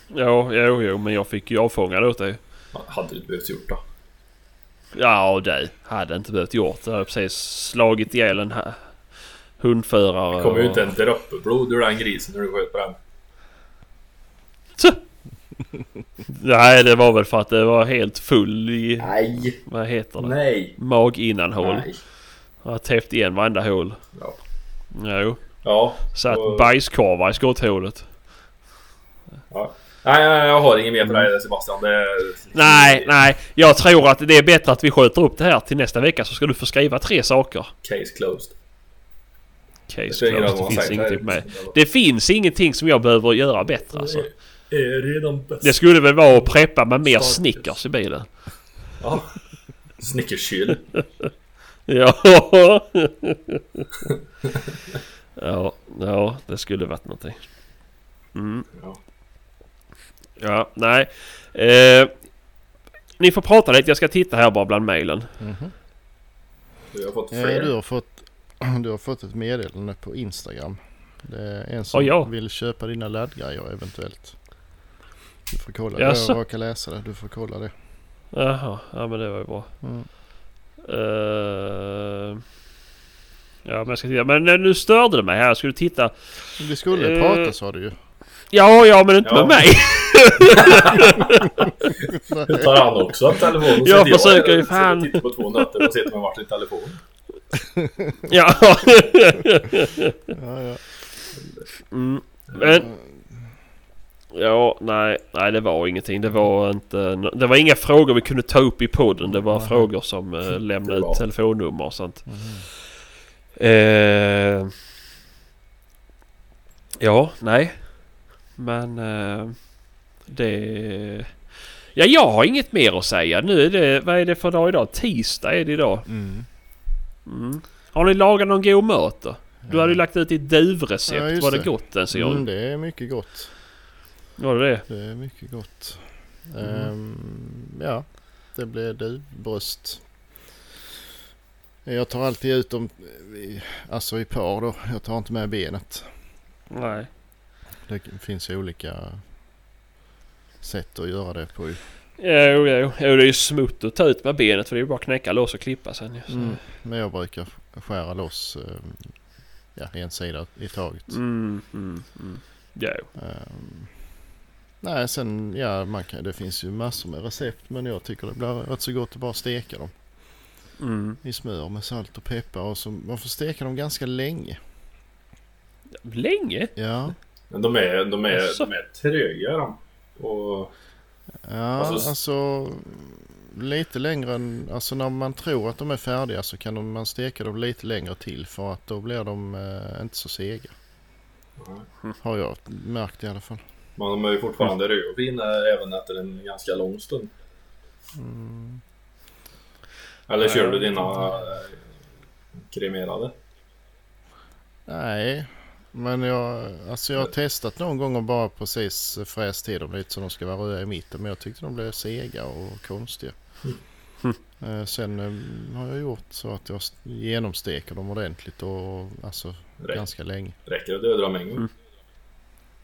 Ja, jo, jo, men jag fick ju avfångad åt dig. Hade du inte behövt gjort det. Ja, det hade inte behövt gjort. Jag hade precis slagit ihjäl en här hundförare. Det kom ju och- inte en droppe blod ur den grisen när du sköt på den. Nej, det var väl för att det var helt full i... Nej! Vad heter det? Nej! Maginnanhål. Nej! Jag har täppt igen varenda hål. Ja. Jo. Ja. Satt och- bajskorvar i skotthålet. ja. Nej, jag har inget mer på dig Sebastian. Det. Nej, nej. Jag tror att det är bättre att vi skjuter upp det här till nästa vecka så ska du få skriva tre saker. Case closed. Case roll closed. Det finns ingenting med. Det finns ingenting som jag behöver göra bättre alltså. Det är redan bäst. Det skulle väl vara att preppa med mer. Snickers i bilen. Ja. Snickerskyl. Ja. ja, ja, det skulle varit någonting. Mm. Ja. Ja, nej. Eh, ni får prata lite. Jag ska titta här bara bland mejlen. Vi har fått Ja, fler. du, har fått, du har fått ett meddelande på Instagram. Det är en som Åh, ja. vill köpa dina laddgrejer eventuellt. Du får kolla. Jaså? Jag råkar läsa det. Du får kolla det. Jaha, ja men det var ju bra. Mm. Eh, ja men jag ska titta. Men eh, nu störde det mig här. Jag skulle titta. Vi skulle Eh, prata sa du ju. Ja, ja men inte Ja. med mig. Nu tar han också telefonen. Jag sitter försöker ju sitter fan. tittar på två nötter och sitter med varsin telefon. ja. Ja, ja. mm. Men, ja, nej, nej det var ingenting. Det var inte. Det var inga frågor vi kunde ta upp i podden. Det var Nej. frågor som uh, lämnade ut telefonnummer och sånt. Mhm. Eh, ja, nej. Men eh, det... Ja, jag har inget mer att säga. Nu är det... Vad är det för dag idag? Tisdag är det idag. Mm. Mm. Har ni lagat någon god mat då? Du hade ju lagt ut ditt Ja, duvrecept. just var det det. gott ens en gång? Mm, det är mycket gott. Var det det? Det är mycket gott. Mm. Ehm, ja, det blev duvbröst. Jag tar alltid ut dem i, alltså i par då. Jag tar inte med benet. Nej. Det finns ju olika sätt att göra det på. Jo, jo. jo, det är ju smutt att ta ut med benet för det är ju bara att knäcka loss och klippa sen. Mm. Men jag brukar skära loss eh, ja, en sida i taget. Mm, mm, mm. Jo. Ehm, nej, sen ja, man kan, det finns ju massor med recept men jag tycker det blir rätt så gott att bara steka dem Mm. i smör med salt och peppar och så man får steka dem ganska länge. Länge? Ja, Men de är, de är, Jaså? de är tröga de. Och ja Alltså- alltså, lite längre än, alltså när man tror att de är färdiga så kan de, man steka dem lite längre till för att då blir de eh, inte så sega. Har jag märkt i alla fall. Men de är ju fortfarande röda och fina även efter en ganska lång stund. Mm. Eller kör du dina eh, kremerade? Nej, men jag, alltså jag har testat någon gång och bara precis fräst till dem lite så de ska vara röda i mitten. Men jag tyckte de blev sega och konstiga. Eh, Sen eh, har jag gjort så att jag genomsteker dem ordentligt och alltså Räcker, ganska länge. räcker det att döda dem en gång? Mm.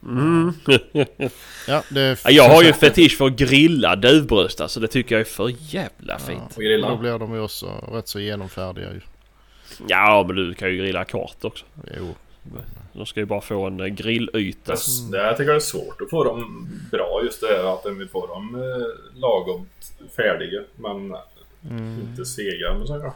Ja, det är Ja, jag har ju en fetisch för att grilla duvbröst alltså. Det tycker jag är för jävla fint. Och Då grilla? blir de ju också rätt så genomfärdiga ju. Ja, men du kan ju grilla kort också. Jo. De ska ju bara få en eh, grillyta. Det, det jag tycker jag är svårt att få dem bra just det här att de vill få dem eh, lagom färdiga men Mm. inte sega. Men, så, ja.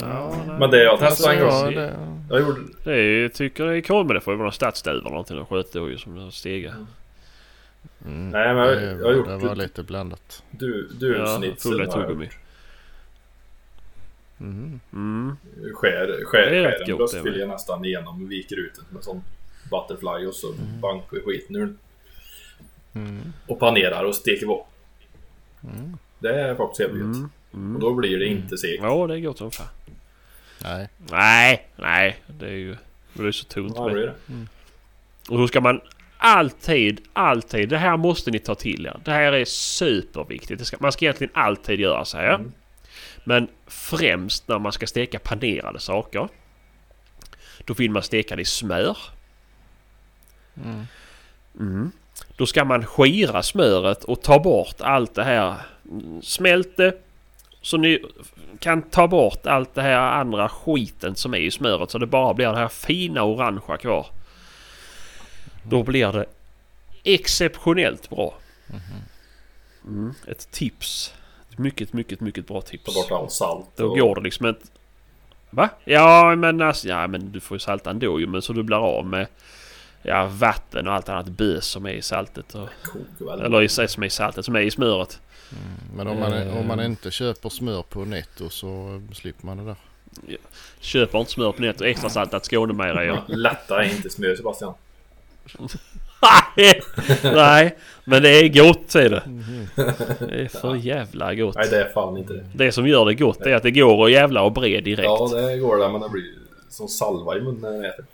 Ja, men det jag Alltså, testade en gång. ja, det, Jag gjorde, Det är, jag tycker det är kul men det får ju vara någon stadsduva eller någonting och skötdjur som har stega. mm, Nej, men jag- jag har gjort det var det- lite blandat. du, Ja, duvsnitsen fulla har jag gjort. Mm. Mm. Skär, skär, Det är rätt skär en bröstfilé nästan igenom och viker ut med sån butterfly och så Mm. bankar skiten ur. Mm. Och panerar och steker på. Mm. Det är faktiskt helt gött. Mm. Och Mm. då blir det inte segt. Ja, det är gott som fan. Nej. Nej, nej. Det är ju... Det är så tunt Ja, med. det. Och så ska man alltid, alltid. Det här måste ni ta till er. Det här är superviktigt. Det ska, man ska egentligen alltid göra så här. Mm. Men främst när man ska steka panerade saker. Då vill man steka det i smör. Mm. Mm. Då ska man skira smöret och ta bort allt det här. Mm, Smält det. Så ni kan ta bort allt det här andra skiten som är i smöret så det bara blir det här fina orangea kvar. Då blir det exceptionellt bra. Mm. Ett tips. Ett mycket, mycket, mycket bra tips. Ta bort all salt. Då går det liksom inte... Va? Ja men alltså, ja men du får ju salta ändå ju men så du blir av med ja, vatten och allt annat bös som är i saltet. Och, eller i, som är i saltet, som är i smöret. Men om man, om man Eh. inte köper smör på netto så slipper man det där. Köper inte smör på nätet och extra saltat Skånemejerier. Lätta är inte smör Sebastian. Nej, men det är gott är det. Det är för jävla gott. Nej det är fan inte det. Det som gör det gott är att det går och jävla och bred direkt. Ja det går det men det blir som salva i munnen när man äter.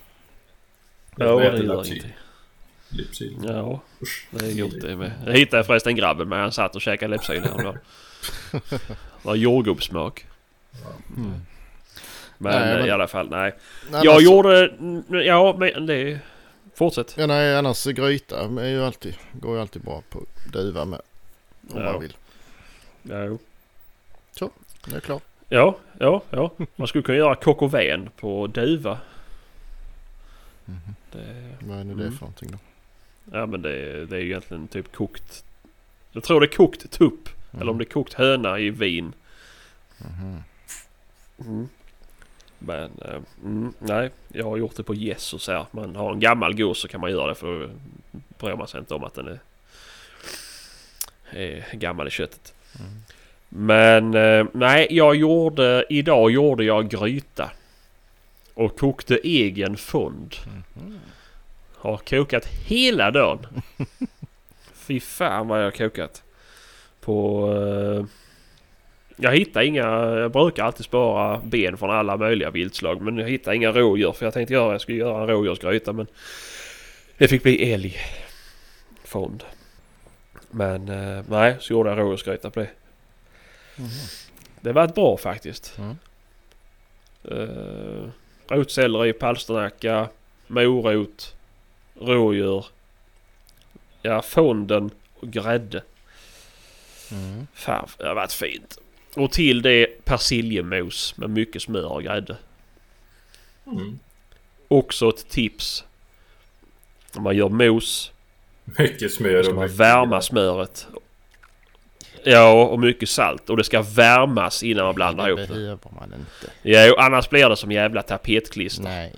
Ja, Jag det gör ingenting. Lypsyl. Ja, det är gott det med. Jag hittade förresten grabben med. Han satt och käkade Lypsyl häromdagen. Det var jordgubbssmak. Mm. Men, Nej, men- i alla fall nej. Annars, Jag gjorde... mm, Ja men det... Fortsätt. Ja, nej, annars gryta är ju alltid, går ju alltid bra på duva med. Om Ja. man vill. Ja, jo. Det är klart. ja, ja, ja. Man skulle kunna göra vin på duva. Mhm. Det, Vad är det Mm. för någonting då? ja men det, det är ju egentligen typ kokt... Jag tror det är kokt tupp. Eller om det är kokt höna i vin. Mhm. Mm. Men eh, mm, nej, jag har gjort det på Jesus här. Man har en gammal gås så kan man göra det för då bryr man sig inte om att den är, är gammal i köttet. Mm. Men eh, nej, jag gjorde... Idag gjorde jag gryta. Och kokte egen fond. Mhm. Har kokat hela dagen. Fy fan vad jag har kokat. På... Eh, jag hittar inga... Jag brukar alltid spara ben från alla möjliga viltslag. Men jag hittar inga rådjur. För jag tänkte göra... Jag skulle göra en rådjursgryta men... Det fick bli älgfond. Men eh, nej, så gjorde jag rådjursgryta på det. Mhm. Det var ett bra faktiskt. Mm. Uh, rotselleri, palsternacka, morot, rådjur. Ja, fonden och grädde. Mm. Fan, det har varit fint. Och till det persiljemos med mycket smör och grädde. Mm. Också ett tips. Om man gör mos Mycket smör ska och man mycket... värma smöret. Ja, och mycket salt. Och det ska värmas innan man blandar det ihop det. behöver man inte. Jo, annars blir det som jävla tapetklister. Nej,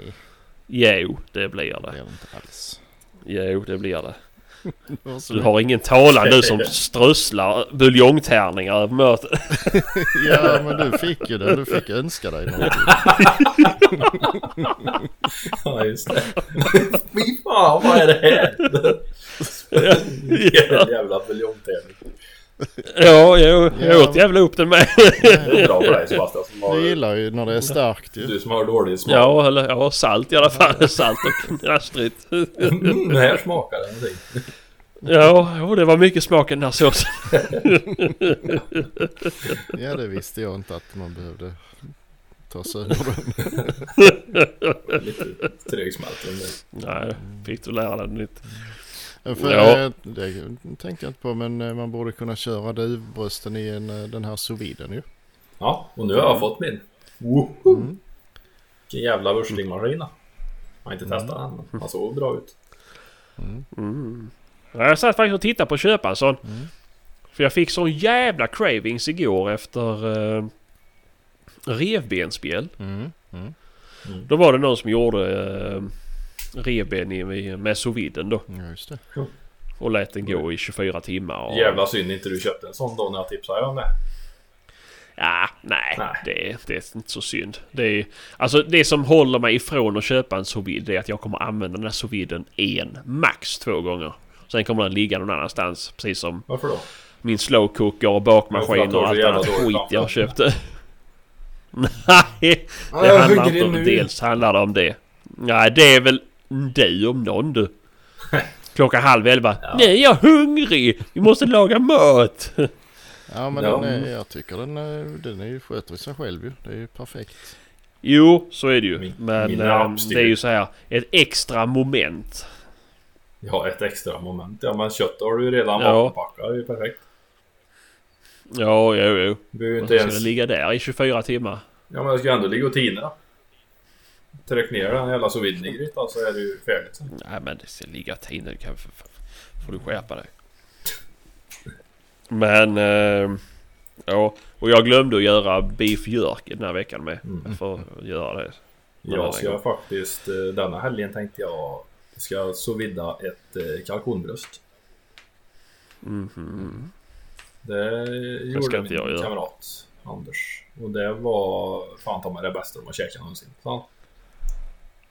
Jo, det blir det det. är det inte alls. Jo, det blir det. Du har ingen talan du som strösslar buljongtärningar över mötet. Ja, men du fick ju det. Du fick önska dig någonting. Ja, just det. Fy fan, vad är det här? ja, Jävla buljongtävling. Ja, jag Ja. åt jävla upp den med. Det är bra för dig Sebastian som Du gillar ju när det är starkt ju. du som har dålig smak. Ja, eller ja, salt i alla fall. Salt och knastrigt. Mm, det här smakar det någonting. Ja, jo, det var mycket smak i den här såsen. Ja, det visste jag inte att man behövde ta sönder den. Lite trögsmält. om det. Nej, fick du lära dig nytt. För, Ja. eh, Det tänkte jag inte på men eh, man borde kunna köra duvbrösten i en, eh, den här sous viden ju. Ja, och nu har jag fått min. Woho! Mm. Vilken jävla wurslingmaskin. Jag har inte testat den, men han såg bra ut. Mm. Ja, Jag satt faktiskt och tittade på att köpa en sån. Mm. För jag fick sån jävla cravings igår efter uh, revbensspjäll. Mm. Mm. Då var det någon som gjorde uh, revben i, med sous viden då. Ja, just det. Och lät den gå i 24 timmar. Och, Jävla synd inte du köpte en sån då när jag tipsade om det. Ja, nej, Nej. Det, är- det är inte så synd. Det, är, alltså, det som håller mig ifrån att köpa en sous är att jag kommer använda den här sous en, max två gånger. Sen kommer den ligga någon annanstans. Precis som Varför då? min slow cooker och bakmaskin och allt annat skit jag köpte. Nej, det handlar inte in om. Dels handlar det om det. Nej, det är väl du om någon du. Klockan halv elva. Ja. Nej, jag är hungrig! Vi måste laga mat! Ja men Ja. Den är, jag tycker den, är- den är ju sköter sig själv ju. Det är ju perfekt. Jo, så är det ju. Min- Men min eh, rampstyr. det är ju så här. Ett extra moment. Ja, ett extra moment. Ja, men kött har du ju redan Ja. vapenpackat. Det är ju perfekt. Ja, jo, jo. Du behöver inte ens... det ligga där i 24 timmar. Ja, men jag ska ändå ligga och tina. Tryck ner den jävla sous viden i grytan så är det ju färdigt sen. Nej, men det ska ligga tid nu. Kan, får du skärpa dig. Men... Eh, ja, och jag glömde att göra beef jerk den här veckan med. Mm. Jag får göra det. Jag ska faktiskt, eh, denna helgen tänkte jag, ska sous vida ett eh, kalkonbröst. Mhm. Det gjorde ska min inte jag göra. kamrat Anders. Och det var fan ta mig det bästa de har käkat någonsin. Fan.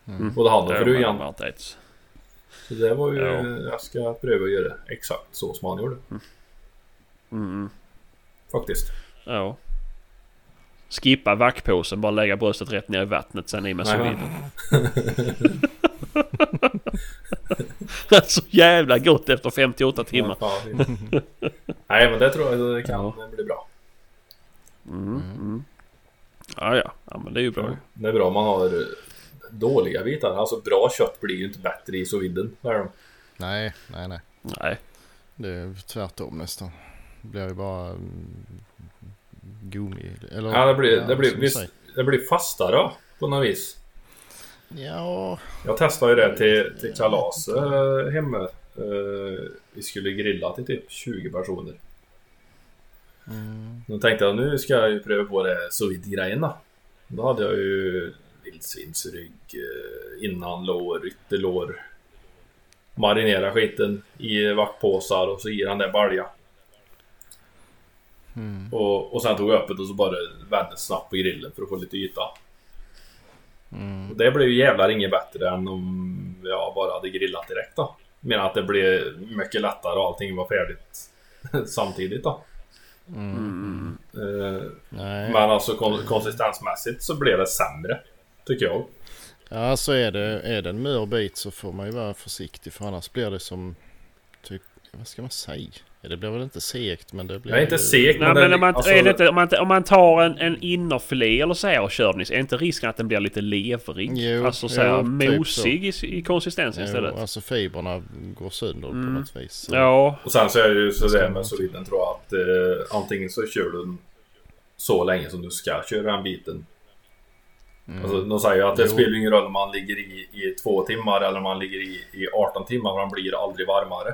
Mm. Både han och Det har frugan. Så det var ju, Ja. jag ska pröva att göra det exakt så som han gjorde. Mm. Faktiskt. Ja. Skippa vackpåsen, bara lägga bröstet rätt ner i vattnet, sen i med sous Nej, vide. Så jävla gott efter 58 timmar. Ja. Nej men det tror jag det kan bli bra. Mm. Mm. Ja, ja. Ja, men det är ju bra. Det är bra om man har dåliga bitar. Alltså bra kött blir ju inte bättre i sous. Nej, nej, nej. Nej. Det är tvärtom nästan. Det blir ju bara mm, gummi. Eller, Ja, det blir, det, blir, visst, det blir fastare på något vis. Ja, Jag testade ju det till, till kalas eh, hemma. Eh, vi skulle grilla till typ 20 personer. mm, Då tänkte jag nu ska jag ju pröva på det sous då. Då hade jag ju vildsvinsrygg, eh, innanlår, ytterlår. Marinera skiten i vaktpåsar och så i den där balja. mm, Och, och sen tog jag öppet och så bara vände snabbt på grillen för att få lite yta. mm. Och det blev ju jävlar inget bättre än om jag bara hade grillat direkt då. Men att det blev mycket lättare och allting var färdigt samtidigt då. Mm. Eh, Nej. Men alltså kon- konsistensmässigt så blev det sämre. Tycker jag. Ja, så är det. Är det en mör bit så får man ju vara försiktig för annars blir det som typ, vad ska man säga? Det blir väl inte segt men det blir... Är inte ju- seg Nej men om man, alltså, är det inte, om, man, om man tar en, en innerfilé eller så här och kör den är inte risken att den blir lite leverig? Jo, alltså så här, jo, typ mosig i, i konsistensen istället? Jo, alltså fibrerna går sönder på Mm. något vis. Så- Ja, Och sen så är det ju så Ska där man med soliden tror jag att eh, antingen så kör du den så länge som du ska köra den biten. Mm. Alltså, de säger ju att det Jo. spelar ingen roll om man ligger i, i två timmar eller om man ligger i, i 18 timmar, man blir aldrig varmare.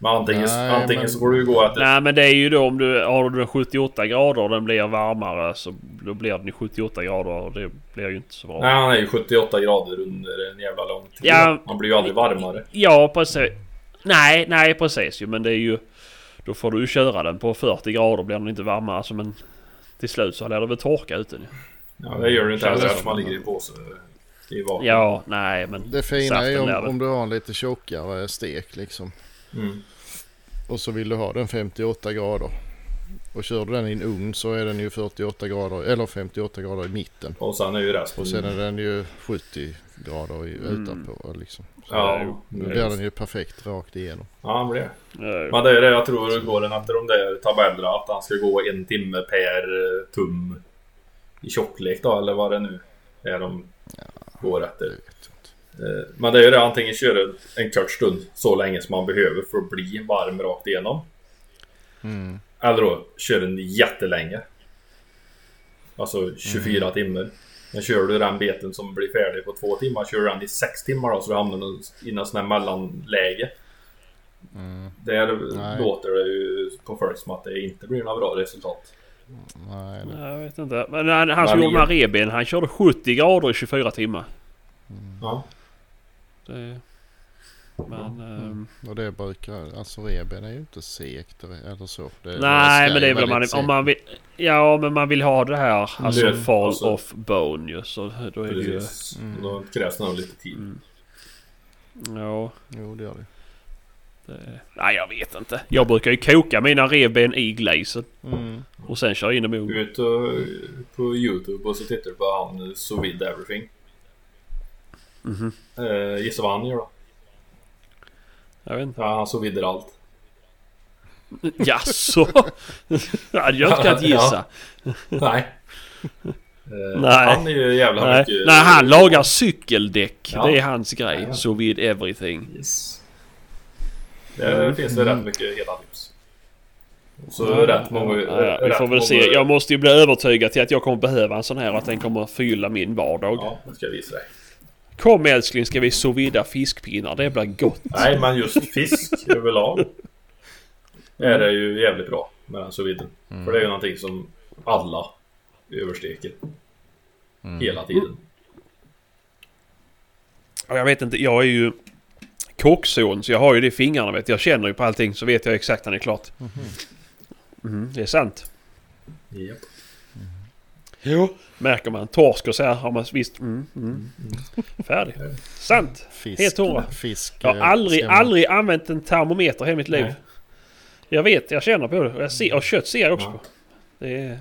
Men antingen, Nej, antingen men- så får du ju gå efter... nej men det är ju då om du har du den 78 grader och den blir varmare så då blir den i 78 grader och det blir ju inte så bra. Nej, han är ju 78 grader under en jävla lång tid. Ja. Man blir ju aldrig varmare. Ja precis. Nej, nej precis ju men det är ju... Då får du ju köra den på 40 grader blir den inte varmare alltså men... Till slut så lär det väl torka ut den ju. Ja, det gör du inte heller eftersom man ligger i påse i vakuum. Ja, nej men... Det fina är ju om, om du har en lite tjockare stek liksom. Mm. Och så vill du ha den 58 grader. Och kör du den i en ugn så är den ju 48 grader eller 58 grader i mitten. Och sen är ju resten... Och sen är den ju 70 grader i, Mm. utanpå liksom. Så Ja, Nu blir är den ju perfekt rakt igenom. Ja, han blir det. Men det är det jag tror går den efter de där tabellerna. Att han ska gå en timme per eh, tum i tjocklek då, eller vad det nu är de går Det efter. Eh, Men det är ju det, antingen köra en kort stund så länge som man behöver för att bli varm rakt igenom. Mm. Eller då köra den jättelänge. Alltså 24 Mm. timmar. Men kör du den beten som blir färdig på två timmar, kör du den i sex timmar då så du hamnar i någon sån här mellanläge. Mm. Där Nej. låter det ju på folk som att det inte blir några bra resultat. Nej, det, Jag vet inte. Men han, han som gjorde de här reben, han körde 70 grader i 24 timmar. Ja. Det... Men... ehm, och det brukar, alltså reben är ju inte segt eller så. Det, nej men det är väl om man, om man vill... Ja men man vill ha det här, alltså Det- fall alltså- off bone ju. Så då är det ju... Precis. Mm. Då krävs det lite tid. Mm. Ja. Jo, det gör det. Det... Nej jag vet inte. Jag brukar ju koka mina revben i glazen. Mm. Och sen köra in dem i ugnen. Ut och, på Youtube och så tittar du på han So Vid Everything. Mhm. Eh, gissa vad han gör då? Jag vet inte. Ja, han så vidare allt. Jaså? Det hade jag inte kunnat gissa. Nej. Eh, Nej. Han är ju jävla Nej. mycket... Nej, han lagar cykeldäck. Ja. Det är hans grej. Ja. Så vid everything. Yes. Det finns det rätt mycket hela tips. Så Ja, rätt många... Ja, ja, vi rätt får väl många- se. Jag måste ju bli övertygad till att jag kommer behöva en sån här och att den kommer fylla min vardag. Ja, det ska jag visa dig. Kom älskling ska vi sous vida fiskpinnar. Det blir gott. Nej, men just fisk överlag är det ju jävligt bra med den sous viden. För det är ju någonting som alla översteker Mm. hela tiden. Jag vet inte, jag är ju kockson så jag har ju det i fingrarna vet. Jag känner ju på allting så vet jag exakt när det är klart. Mhm, det är sant. Japp. Jo. Märker man torsk och så här har man visst... Mm, mm, färdig. Sant. Fisk, Helt hundra. Fisk. Jag har eh, aldrig, man- aldrig använt en termometer i mitt liv. Nej. Jag vet, jag känner på det. Och, jag ser, och kött ser jag också Ja. på. Det är,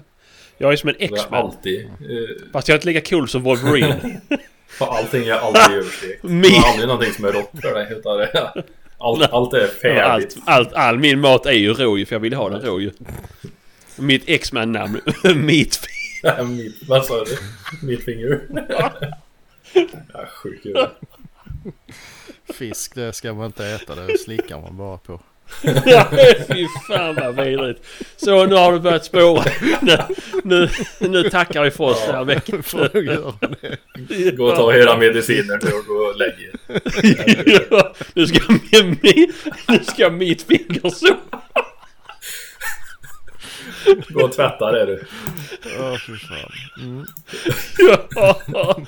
jag är som en X-Man. Eh, Fast jag är inte lika cool som Wolverine. för allting är alltid överstekt. Det är aldrig någonting som är rått för dig. Utan det är, allt, allt är färdigt. allt, allt, all min mat är ju rå för jag vill ha den rå ju. Mitt X-Man-namn. Mitt Mitt, vad sa du? Mitt finger? ja, sjuk i. Fisk det ska man inte äta, det slickar man bara på. Ja, fy fan vad vidrigt. Så nu har du börjat spåra. Nu, nu, nu tackar vi för oss den här veckan. Gå och ta era mediciner nu och gå och lägg er. Ja, nu ska, mi, mi, nu ska mitt finger så. Gå och tvätta det du. Ja, fy fan. Mm. Ja.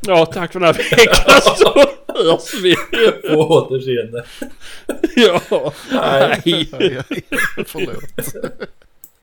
ja, tack för den här veckan så hörs vi. På återseende. Ja, Nej. aj, Förlåt.